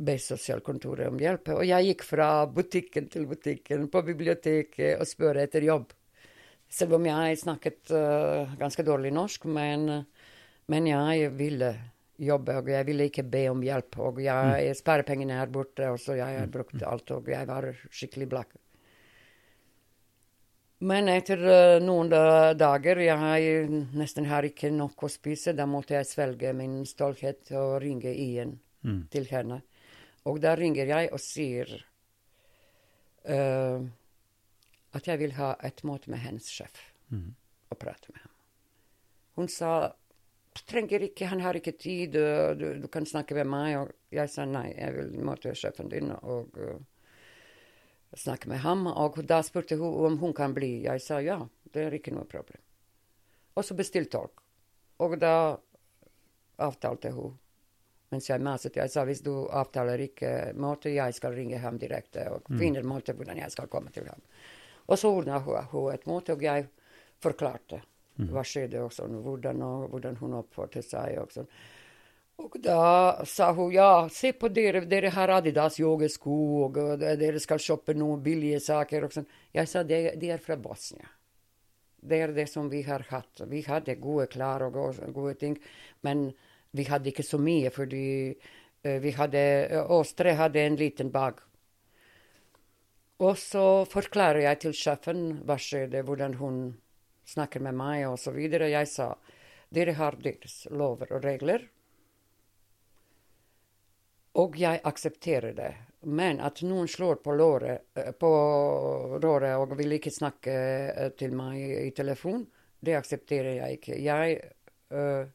be sosialkontoret om hjelp. Og jeg gikk fra butikken til butikken, på biblioteket, og spør etter jobb. Selv om jeg snakket uh, ganske dårlig norsk, men, men, jeg ville jobbe, og jeg ville ikke be om hjelp. Og jeg, mm. sparepengene er borte, og så jeg har brukt alt, og jeg var skikkelig blakk. Men etter uh, noen dager jeg nesten har ikke nok å spise, da måtte jeg svelge min stolthet og ringe igjen mm. til henne. Og da ringer jeg og sier uh, at jeg vil ha et møte med hennes sjef mm. og prate med ham. Hun sa trenger ikke, han har ikke tid, du, du, kan snakke med meg. Og jeg sa nei, jeg vil møte sjefen din. og... Uh, snakke med ham. Og da spurte hun om hun kan bli. Jeg sa ja, det er ikke noe problem. Og så bestilte tolk. Og da avtalte hun. Mens jeg maset, jeg sa hvis du avtaler ikke måte, jeg skal ringe ham direkte og mm. finne måte hvordan jeg skal komme til ham. Og så ordna hun, et måte, og jeg forklarte. Hva skjedde, og sånn, hvordan, hvordan hun oppførte seg. og sånn. Og da sa hun ja, se på dere, dere har Adidas joggesko, og dere skal shoppe noen billige saker. og sånn. Jeg sa de, de er fra Bosnia. Det er det som vi har hatt. Vi hadde gode klær og gode ting, men vi hadde ikke så mye, fordi uh, vi hadde, Åstre oss tre hadde en liten bag. Og så forklarer jeg til sjefen hva skjedde, hvordan hun snakker med meg osv. Jeg sa dere har deres lover og regler. Og jeg aksepterer det. Men at noen slår på, låret, eh, på råret og vil ikke snakke eh, til meg i telefon, det aksepterer jeg ikke. Jeg uh,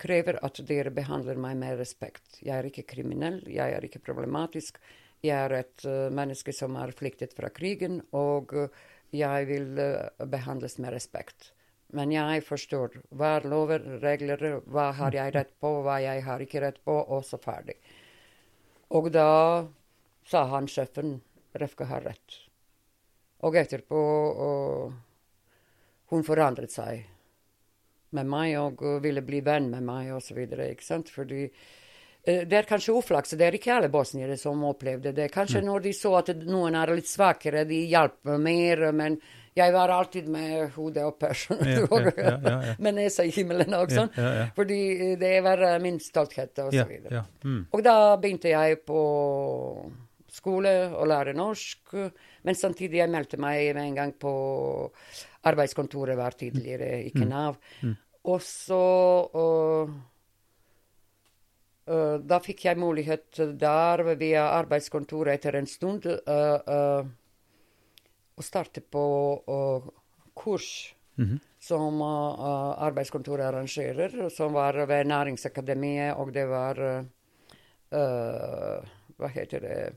krever at dere behandler meg med respekt. Jeg er ikke kriminell, jeg er ikke problematisk. Jeg er et uh, menneske som er flyktet fra krigen, og uh, jeg vil behandles med respekt. Men jeg forstår hva er lover, regler, hva har jeg rett på, hva jeg har ikke rett på, og så ferdig. Og da sa han sjefen Refka har rett. Og etterpå og, hun forandret seg med meg og ville bli venn med meg osv. Fordi eh, det er kanskje uflaks. Det er ikke alle bosniere som opplevde det. Kanskje når de så at noen er litt svakere, de hjelper mer. Men jeg var alltid med hodet oppe. Ja, ja, ja, med nesa i himmelen og ja. Fordi det var eh, min stolthet og så videre. Mm. Og da begynte jeg på skole å lære norsk. Men samtidig jeg meldte meg med en gang på arbeidskontoret var tidligere, ikke Nav. Og så øh, Da fikk jeg mulighet der via arbeidskontoret etter en stund øh, øh, å starte på kurs -hmm. som arbeidskontoret arrangerer, som var ved Næringsakademiet, og det var Hva heter det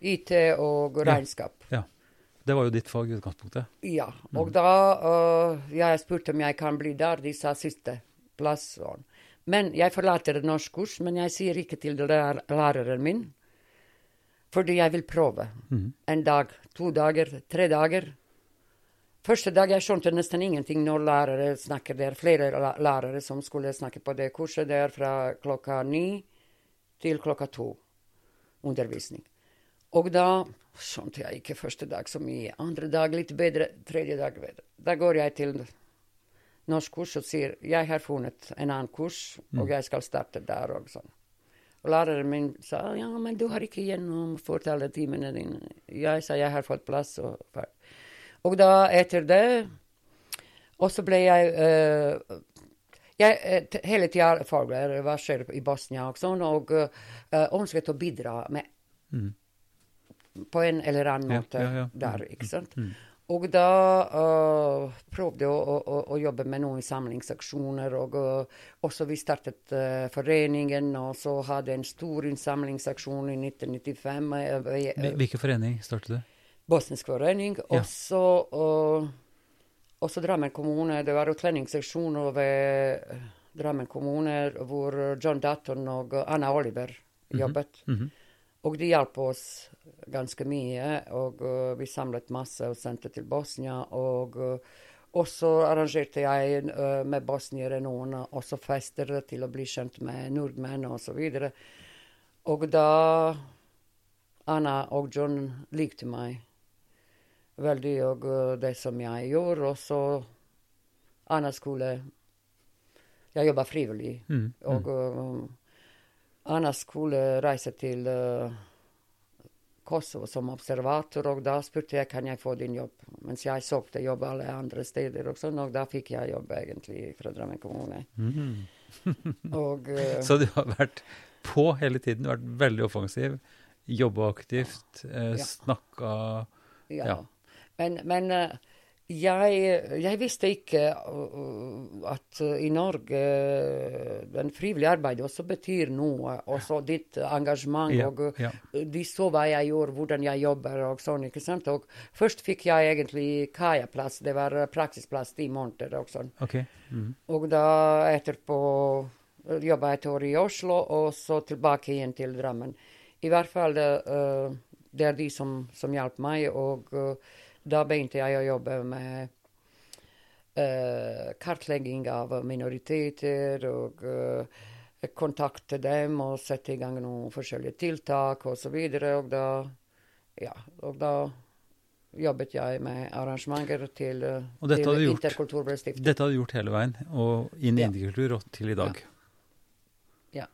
IT og regnskap. ja. Det var jo ditt fag i utgangspunktet. Ja. Og da øh, Jeg spurte om jeg kan bli der. De sa siste plass. sånn. Men jeg forlater norskkurs, men jeg sier ikke til lær- læreren min. Fordi jeg vil prøve. En dag, to dager, tre dager. Første dag jeg skjønte nesten ingenting når lærere snakker. Det er flere lærere som skulle snakke på det kurset. Det er fra klokka ni til klokka to undervisning. Og da skjønte jeg ikke første dag så mye. Andre dag litt bedre, tredje dag bedre. Da går jeg til norsk kurs og sier jeg har funnet en annen kurs, og jeg skal starte der og sånn. Og læreren min sa ja, men du har ikke gjennomført alle timene dine. Jeg sa jeg har fått plass. Og, og da etter det Og så ble jeg uh, jeg eh, hele tida følger hva skjer i Bosnia og sånn, og uh, ønsket å bidra med på en eller annen måte ja, ja. der, ikke sant. Og da uh, prøvde jeg å, å, å jobbe med noen samlingsaksjoner, og eh, også vi startet uh, foreningen, og så hadde en stor innsamlingsaksjon i 1995. Uh, Hvilken forening startet du? Bosnisk forening. Ja. Og så uh, også Drammen kommune. Det var utlendingseksjoner ved eh, Drammen kommune hvor John Dutton og Anna Oliver jobbet. Mhm. Og de hjalp oss ganske mye, og uh, vi samlet masse og sendte til Bosnia. Og uh, så arrangerte jeg uh, med bosniere noen også fester til å bli kjent med nordmenn og så. Og da Anna og John likte meg veldig, og det som jeg gjorde. Og så Anna skulle Jeg jobba frivillig. Mm, Og uh, Anna skulle reise til uh, Kosovo som observator, og da spurte jeg kan jeg få din jobb. Mens jeg søkte jobb alle andre steder, og sånn, og da fikk jeg jobb egentlig fra Drammen kommune. Mhm. Og uh, Så du har vært på hele tiden, vært veldig offensiv, jobba aktivt, eh, Ja. snakka Ja. Ja. Men, men eh, jeg, jeg visste ikke uh, at uh, i Norge uh, den frivillige arbeidet også betyr noe. Også ditt engasjement. Ja, og uh, ja. De så hva jeg gjorde, hvordan jeg jobber og sånn. ikke sant? Og først fikk jeg egentlig Kaja-plass. Det var uh, praksisplass ti måneder og sånn. Okay. Mm. Og da etterpå jobba jeg et år i Oslo, og så tilbake igjen til Drammen. I hvert fall eh, det er de som, som hjalp meg, og da begynte jeg å jobbe med uh, kartlegging av minoriteter og uh, kontakte dem og sette i gang noen forskjellige tiltak osv. Og, så videre, og da ja, og da jobbet jeg med arrangementer til, eh, Og dette til gjort. Interkultur ble stiftet. Dette har du gjort hele veien, og inn i Ja. indiekultur og til i dag. Ja.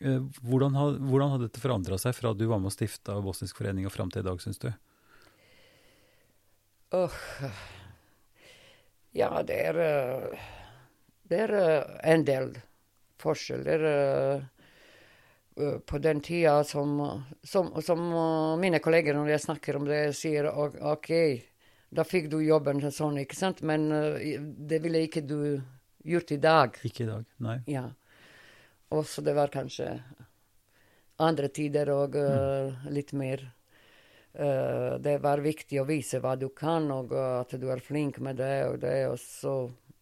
ja. Hvordan har, hvordan har dette forandra seg fra du var med og stifta Bosnisk forening og fram til i dag, syns du? Åh, ja, det er eh, Det er eh, en del forskjeller. eh, På den tida som, som, som mine kolleger, når jeg snakker om det, sier OK, da fikk du jobben sånn, ikke sant, men det ville ikke du gjort i dag. Ikke i dag, nei. Ja. Og så det var kanskje andre tider og mm. litt mer Det var viktig å vise hva du kan, og eh, at du er flink med det og det. Og så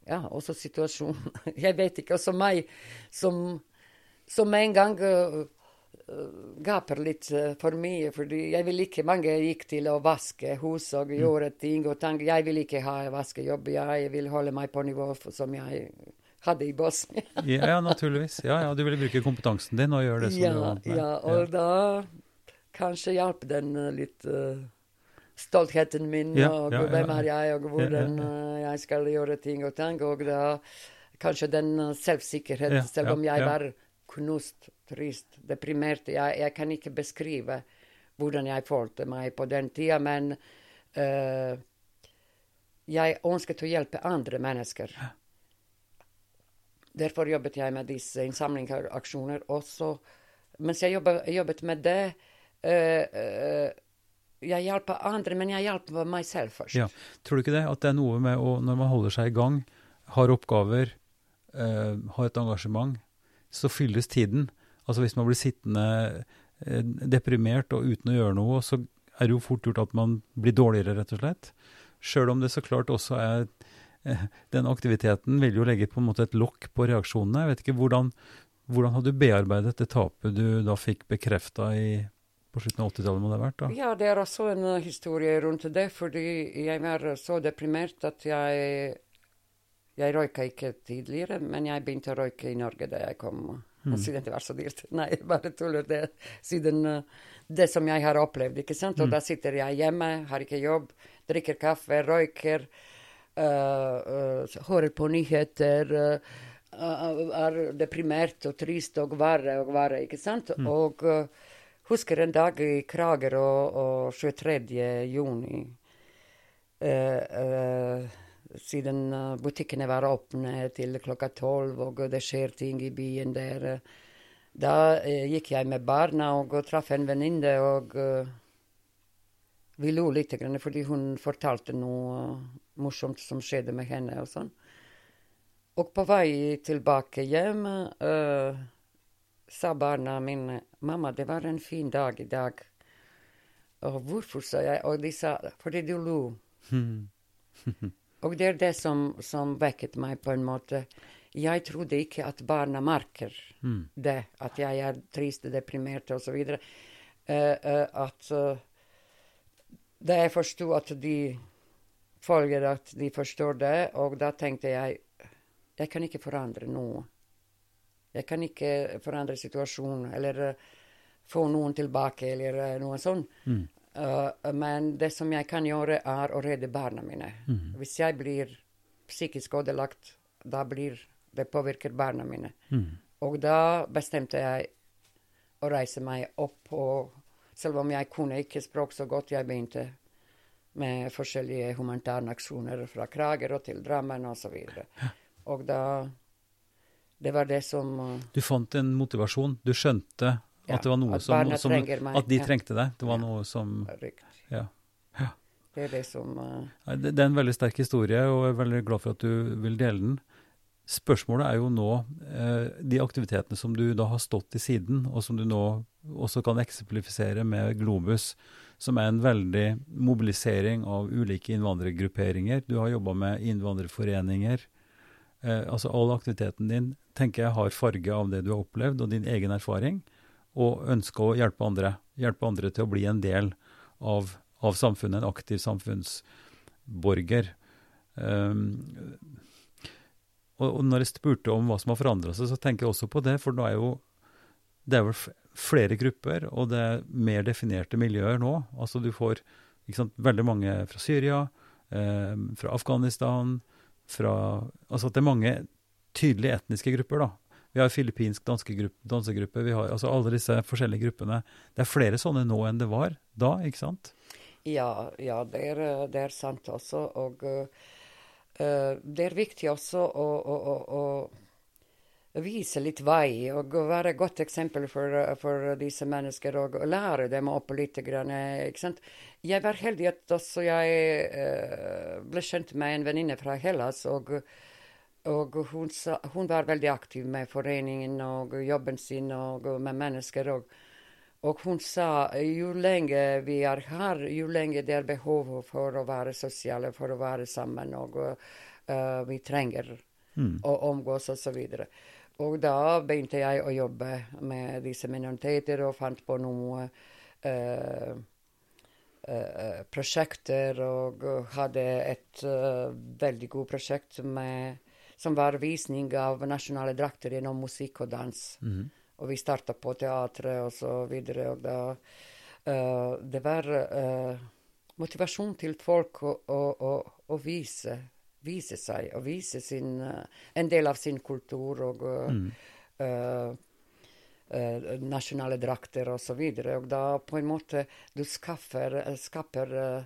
Ja, også situasjonen. Jeg vet ikke. Også meg som, som en gang eh, eh, gaper litt eh, for mye, fordi jeg vil ikke Mange gikk til å vaske hus og gjøre ting og tang. Jeg vil ikke ha vaskejobb. Jeg vil holde meg på nivå som jeg hadde i Bosnia. ja, ja, naturligvis. Ja, ja, du ville bruke kompetansen din og gjøre det som ja, du vant med. Ja, og da kanskje hjalp den uh, litt uh, stoltheten min, Ja, og ja, hvem ja. er jeg, og hvordan uh, jeg skal gjøre ting og tang. Og da kanskje den selvsikkerhet, selv om jeg var knust, trist, deprimert. Jeg, jeg kan ikke beskrive hvordan jeg følte meg på den tida, men uh, jeg ønsket å hjelpe andre mennesker. Derfor jobbet jeg med disse innsamlingsaksjoner også. Mens jeg jobbet, jobbet med det eh, Jeg hjelper andre, men jeg hjelper meg selv først. Ja. Tror du ikke det? At det er noe med å, når man holder seg i gang, har oppgaver, eh, har et engasjement, så fylles tiden. Altså hvis man blir sittende eh, deprimert og uten å gjøre noe, så er det jo fort gjort at man blir dårligere, rett og slett. Sjøl om det så klart også er eh, Den aktiviteten vil jo legge på en måte et lokk på reaksjonene. Jeg vet ikke hvordan, hvordan har du bearbeidet det tapet du da fikk bekrefta på slutten av 80-tallet, må det ha vært? da? Ja, det er også en uh, historie rundt det, fordi jeg var så deprimert at jeg Jeg røyka ikke tidligere, men jeg begynte å røyke i Norge da jeg kom. Mm. Siden det var så dyrt. Nei, bare tuller. Det siden uh, det som jeg har opplevd, ikke sant. Og Mm. da sitter jeg hjemme, har ikke jobb, drikker kaffe, røyker, uh, uh, hører på nyheter. Uh, er deprimert og trist og verre og verre, ikke sant. Mm. Og uh, husker en dag i Kragerø og 23. juni. uh, uh, siden eh, butikkene var åpne til klokka tolv, og det skjer ting i byen der. Da gikk jeg med barna og traff en venninne, og vi lo litt, grann, fordi hun fortalte noe morsomt som skjedde med henne. og sånn. Og på vei tilbake hjem eh, sa barna mine 'Mamma, det var en fin dag i dag'. Og hvorfor, sa jeg. Og de sa 'fordi du lo'. Og det er det som, som vekket meg på en måte. Jeg trodde ikke at barna merker mm. det, at jeg er trist, deprimert osv. Uh, uh, at uh, Da jeg forsto at de følger at de forstår det, og da tenkte jeg jeg kan ikke forandre noe. Jeg kan ikke forandre situasjonen eller eh, få noen tilbake eller eh, noe sånt. Mm. Uh, men det som jeg kan gjøre, er å redde barna mine. Mm. Hvis jeg blir psykisk ødelagt, da blir det påvirker barna mine. Mm. Og da bestemte jeg å reise meg opp, og selv om jeg kunne ikke språk så godt, jeg begynte med forskjellige humanitære aksjoner fra Kragerø til Drammen osv. Og da Det var det som uh, Du fant en motivasjon. Du skjønte Ja, at det var noe at som, som meg, At de ja. trengte deg. Det var noe som. Ja. Det er det som uh, Det det er en veldig sterk historie, og jeg er veldig glad for at du vil dele den. Spørsmålet er jo nå eh, de aktivitetene som du da har stått i siden, og som du nå også kan eksemplifisere med Globus, som er en veldig mobilisering av ulike innvandrergrupperinger. Du har jobba med innvandrerforeninger. Eh, altså all aktiviteten din tenker jeg har farge av det du har opplevd, og din egen erfaring, og ønsker å hjelpe andre. Hjelpe andre til å bli en del av, av samfunnet, en aktiv samfunnsborger. Um, og, og når jeg spurte om hva som har forandra seg, så tenker jeg også på det, for nå er jo det er vel flere grupper, og det er mer definerte miljøer nå. Altså du får sant, veldig mange fra Syria, eh, fra Afghanistan, fra Altså at det er mange tydelige etniske grupper, da. Vi har filippinsk dansegruppe, dansegruppe, vi har altså alle disse forskjellige gruppene. Det er flere sånne nå enn det var da, ikke sant? Ja, ja det, er, det er sant også. Og uh, uh, det er viktig også å, å, å, å vise litt vei og være et godt eksempel for, for disse mennesker og lære dem opp litt. Grann, eh, ikke sant? Jeg var heldig at også jeg uh, ble kjent med en venninne fra Hellas. og og hun, sa, hun var veldig aktiv med foreningen og jobben sin og med mennesker. Og, og hun sa jo lenge vi er her, jo lenge det er behov for å være sosiale, for å være sammen, og uh, vi trenger Mm. å omgås osv. Og da begynte jeg å jobbe med disse minoriteter og fant på noen uh, uh, prosjekter og hadde et uh, veldig godt prosjekt med som var visning av nasjonale drakter gjennom musikk og dans. Mhm. Og vi starta på teatret og så videre. Og da eh, Det var eh, motivasjon til folk å, å, å, å vise, vise seg og vise sin, eh, en del av sin kultur og Mm. uh, uh, nasjonale drakter og så videre. Og da på en måte du skaffer, skaper uh,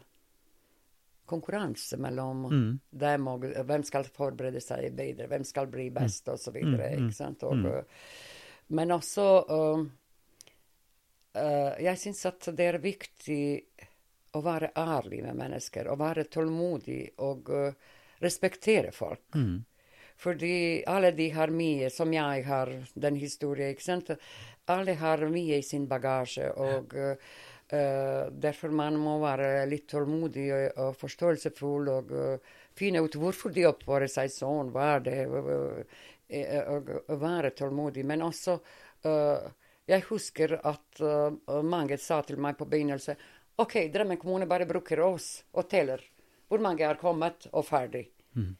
konkurranse mellom Mm. dem og hvem skal forberede seg bedre, hvem skal bli best så videre. Mm, mm, ikke sant? Og, mm. Men også uh, uh, Jeg syns at det er viktig å være ærlig med mennesker, å være tålmodig og eh, respektere folk. Mm. Fordi alle de har mye, som jeg har, den historien, ikke sant. Alle har mye i sin bagasje, og Ja. Uh, derfor man må være litt tålmodig og, og forståelsesfull og uh, finne ut hvorfor de oppfører seg sånn, hva er det, og, eh, og være tålmodig. Men også eh, Jeg husker at eh, mange sa til meg på begynnelsen OK, Drammen kommune bare bruker oss og teller hvor mange har kommet, og ferdig. Mm.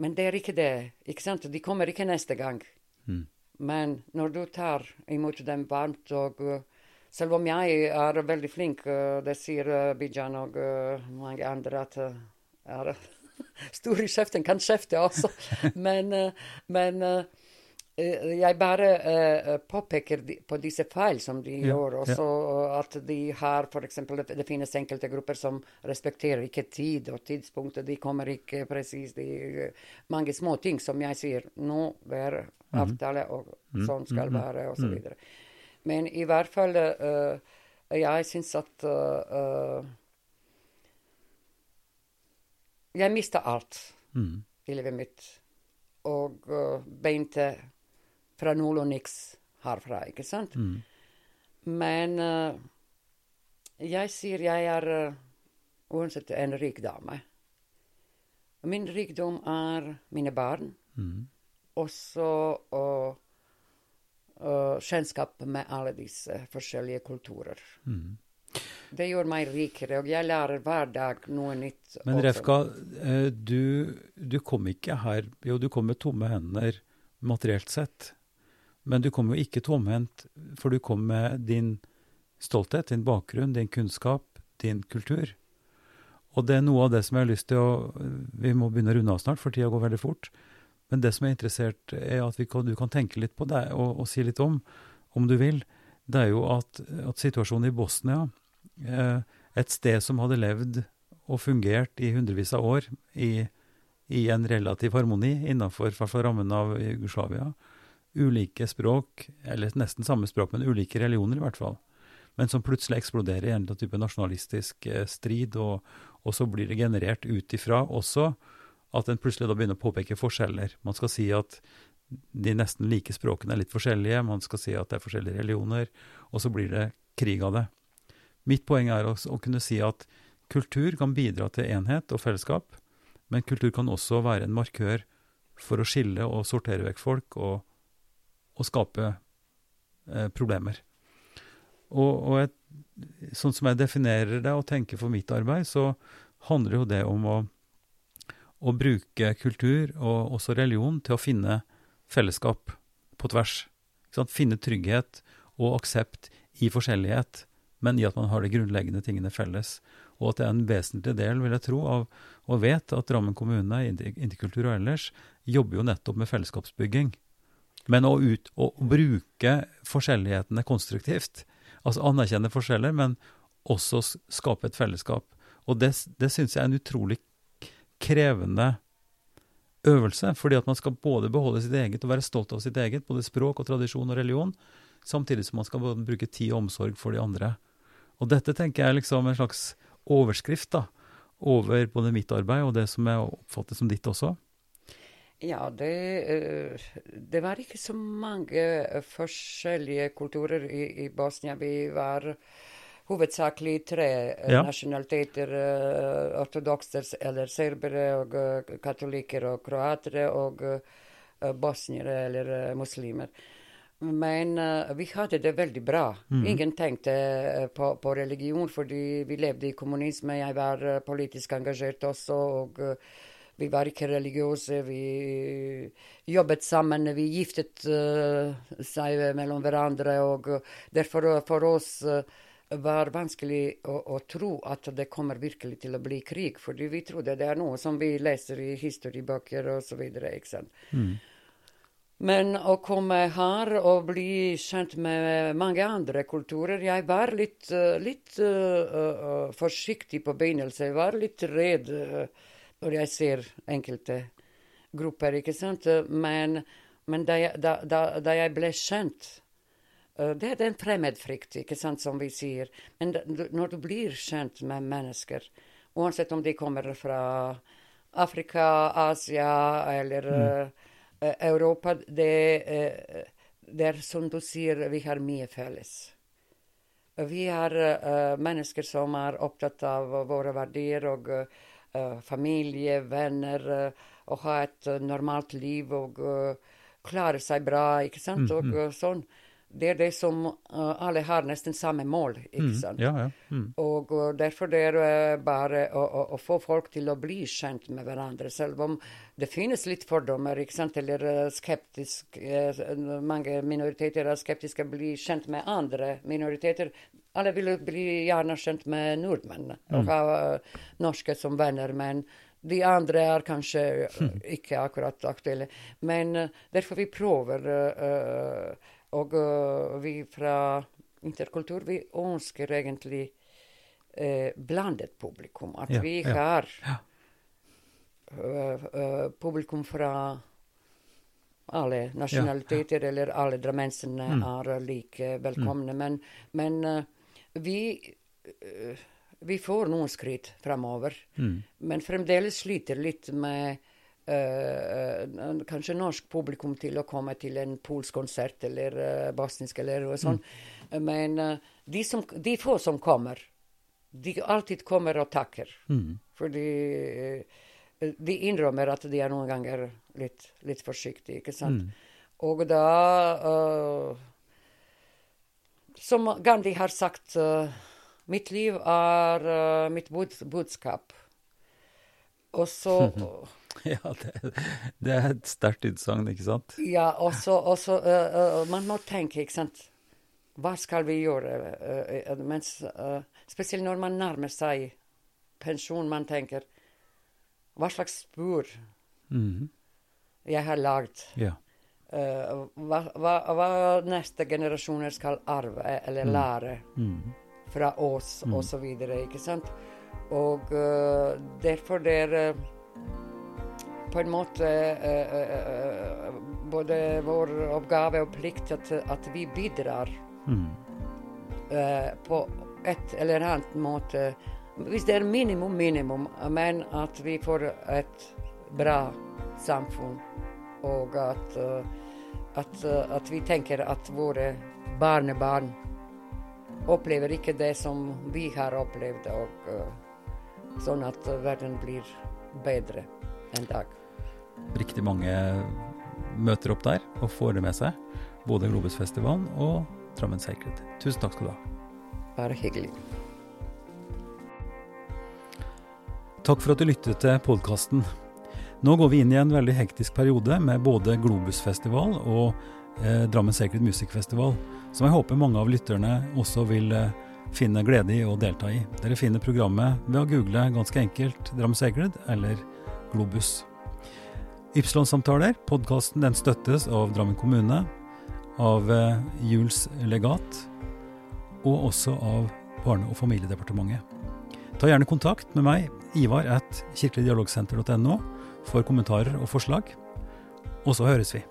Men det er ikke det. ikke sant? De kommer ikke neste gang. Mm. Men når du tar imot dem varmt og uh, Selv om jeg er veldig flink, uh, det sier uh, Bijan og mange andre at uh, er stor i kjeften, kan kjefte også. men men eh, jeg bare uh, påpeker på disse feil som de Ja, gjør, og ja. så at de har f.eks. Det, finnes enkelte grupper som respekterer ikke tid og tidspunkt, de kommer ikke presis de, uh, Mange små ting som jeg sier nå er avtale, og sånn skal mhm, være, videre. Men i hvert fall uh, Jeg syns at uh, Jeg mista alt Mm. i livet mitt. Og uh, begynte fra null og niks herfra, ikke sant? Mm. Men uh, jeg sier jeg er uh, uansett en rik dame. Min rikdom er mine barn, Mm. og så uh, uh, kjennskap med alle disse forskjellige kulturer. Mm. Det gjør meg rikere, og jeg lærer hver dag noe nytt. Men også. Refka, eh, du, du kom ikke her Jo, du kom med tomme hender materielt sett, men du kom jo ikke tomhendt, for du kom med din stolthet, din bakgrunn, din kunnskap, din kultur. Og det er noe av det som jeg har lyst til å Vi må begynne å runde av snart, for tida går veldig fort. Men det som er interessert, er at kan, du kan tenke litt på det og, og si litt om, om du vil. Det er jo at, at situasjonen i Bosnia, eh, et sted som hadde levd og fungert i hundrevis av år i, i en relativ harmoni innenfor rammen av Jugoslavia. Ulike språk, eller nesten samme språk, men ulike religioner i hvert fall. Men som plutselig eksploderer i en type nasjonalistisk eh, strid, og, og så blir det generert ut ifra også at en plutselig da begynner å påpeke forskjeller. Man skal si at de nesten like språkene er litt forskjellige, man skal si at det er forskjellige religioner, og så blir det krig av det. Mitt poeng er å, å kunne si at kultur kan bidra til enhet og fellesskap, men kultur kan også være en markør for å skille og sortere vekk folk og, og skape eh, problemer. Og, og et, sånn som jeg definerer det og tenker for mitt arbeid, så handler jo det om å, å bruke kultur og også religion til å finne fellesskap på tvers. Finne trygghet og aksept i forskjellighet, men i at man har de grunnleggende tingene felles. Og at det er en vesentlig del, vil jeg tro, av, og vet at Drammen kommune, Interkultur og ellers, jobber jo nettopp med fellesskapsbygging. Men å, ut, å bruke forskjellighetene konstruktivt, altså anerkjenne forskjeller, men også skape et fellesskap. Og det, det syns jeg er en utrolig krevende øvelse, fordi at man skal både beholde sitt eget og være stolt av sitt eget, både språk og tradisjon og religion, samtidig som man skal både bruke tid og omsorg for de andre. Og dette tenker jeg er liksom en slags overskrift da, over både mitt arbeid og det som jeg oppfatter som ditt også. Ja, det, eh, det var ikke så mange eh, forskjellige kulturer i, i Bosnia. Vi var hovedsakelig tre eh, Ja. nasjonaliteter. Ortodokser eller serbere, og katolikker og kroatere, og bosniere eller muslimer. Men vi hadde det veldig bra. Mm. Ingen tenkte på, på religion fordi vi levde i kommunisme. Jeg var politisk engasjert også. og... eh, Vi var ikke religiøse. Vi jobbet sammen. Vi giftet uh, seg mellom hverandre. Og derfor for oss var vanskelig å, å, tro at det kommer virkelig til å bli krig. Fordi vi trodde det er noe som vi leser i historiebøker osv. Mm. Men å komme her og bli kjent med mange andre kulturer Jeg var litt, litt uh, uh, forsiktig på begynnelsen. Jeg var litt redd uh, når jeg ser enkelte grupper, ikke sant. Men, men da, jeg, da, da, da jeg ble kjent Eh, det er den fremmedfrykt, ikke sant, som vi sier. Men når du blir kjent med mennesker, uansett om de kommer fra Afrika, Asia eller mm. uh, Europa, det, uh, det, er som du sier, vi har mye felles. Vi er uh, mennesker som er opptatt av våre verdier og familie, venner, og ha et normalt liv og klare seg bra, ikke sant, mm, og mm. sånn det er det som uh, alle har nesten samme mål, ikke mm, sant? Ja, ja. Mm. Og og, derfor det er det bare å, å, å, få folk til å bli kjent med hverandre, selv om det finnes litt fordommer, ikke sant, eller skeptisk Mange minoriteter er skeptiske å bli kjent med andre minoriteter. Alle vil bli gjerne kjent med nordmenn og mm. ha norske som venner, men de andre er kanskje ikke akkurat aktuelle. Men derfor vi prøver uh, og uh, vi fra Interkultur vi ønsker egentlig uh, blandet publikum. At ja, vi har ja. uh, publikum fra alle nasjonaliteter, eller alle drammensene mm. er like velkomne. Mm. Men, men vi vi får noen skritt framover. Mm. Men fremdeles sliter litt med uh, kanskje norsk publikum til å komme til en polsk konsert eller uh, bosnisk eller noe sånt. Mm. Men uh, de, som, de, få som kommer, de alltid kommer og takker. Mm. Fordi de innrømmer at de er noen ganger litt, litt forsiktige, ikke sant. Mm. Og da Som Gandhi har sagt, mitt liv er mitt budskap. Og så Ja, det, det er et sterkt utsagn, ikke sant? Ja, og så uh, uh, Man må tenke, ikke sant. Hva skal vi gjøre? Uh, mens, spesielt når man nærmer seg pensjon, man tenker Hva slags spor mm -hmm. jeg har lagd? Ja. Hva, hva, hva, neste generasjoner skal arve eller mm. lære mm. fra oss, mm. osv., ikke sant? Og derfor det er på en måte eh, uh, både vår oppgave og plikt at, at vi bidrar mm. eh, på et eller annet måte. Hvis det er minimum, minimum, men at vi får et bra samfunn. Og at, at, at vi tenker at våre barnebarn opplever ikke det som vi har opplevd, og sånn at verden blir bedre en dag riktig mange møter opp der og får det med seg. Både Globusfestivalen og Drammen Sacred. Tusen takk skal du ha. Bare hyggelig. Takk for at du lyttet til podkasten. Nå går vi inn i en veldig hektisk periode med både Globusfestival og eh, Drammen Sacred Music Festival, som jeg håper mange av lytterne også vil eh, finne glede i å delta i. Dere finner programmet ved å google ganske enkelt Drammen Sacred eller Globus. Ypsilon-samtaler, podkasten den støttes av Drammen kommune, av eh, Juls legat og også av Barne- og familiedepartementet. Ta gjerne kontakt med meg, Ivar at kirkeligdialogsenter.no, for kommentarer og forslag. Og så høres vi.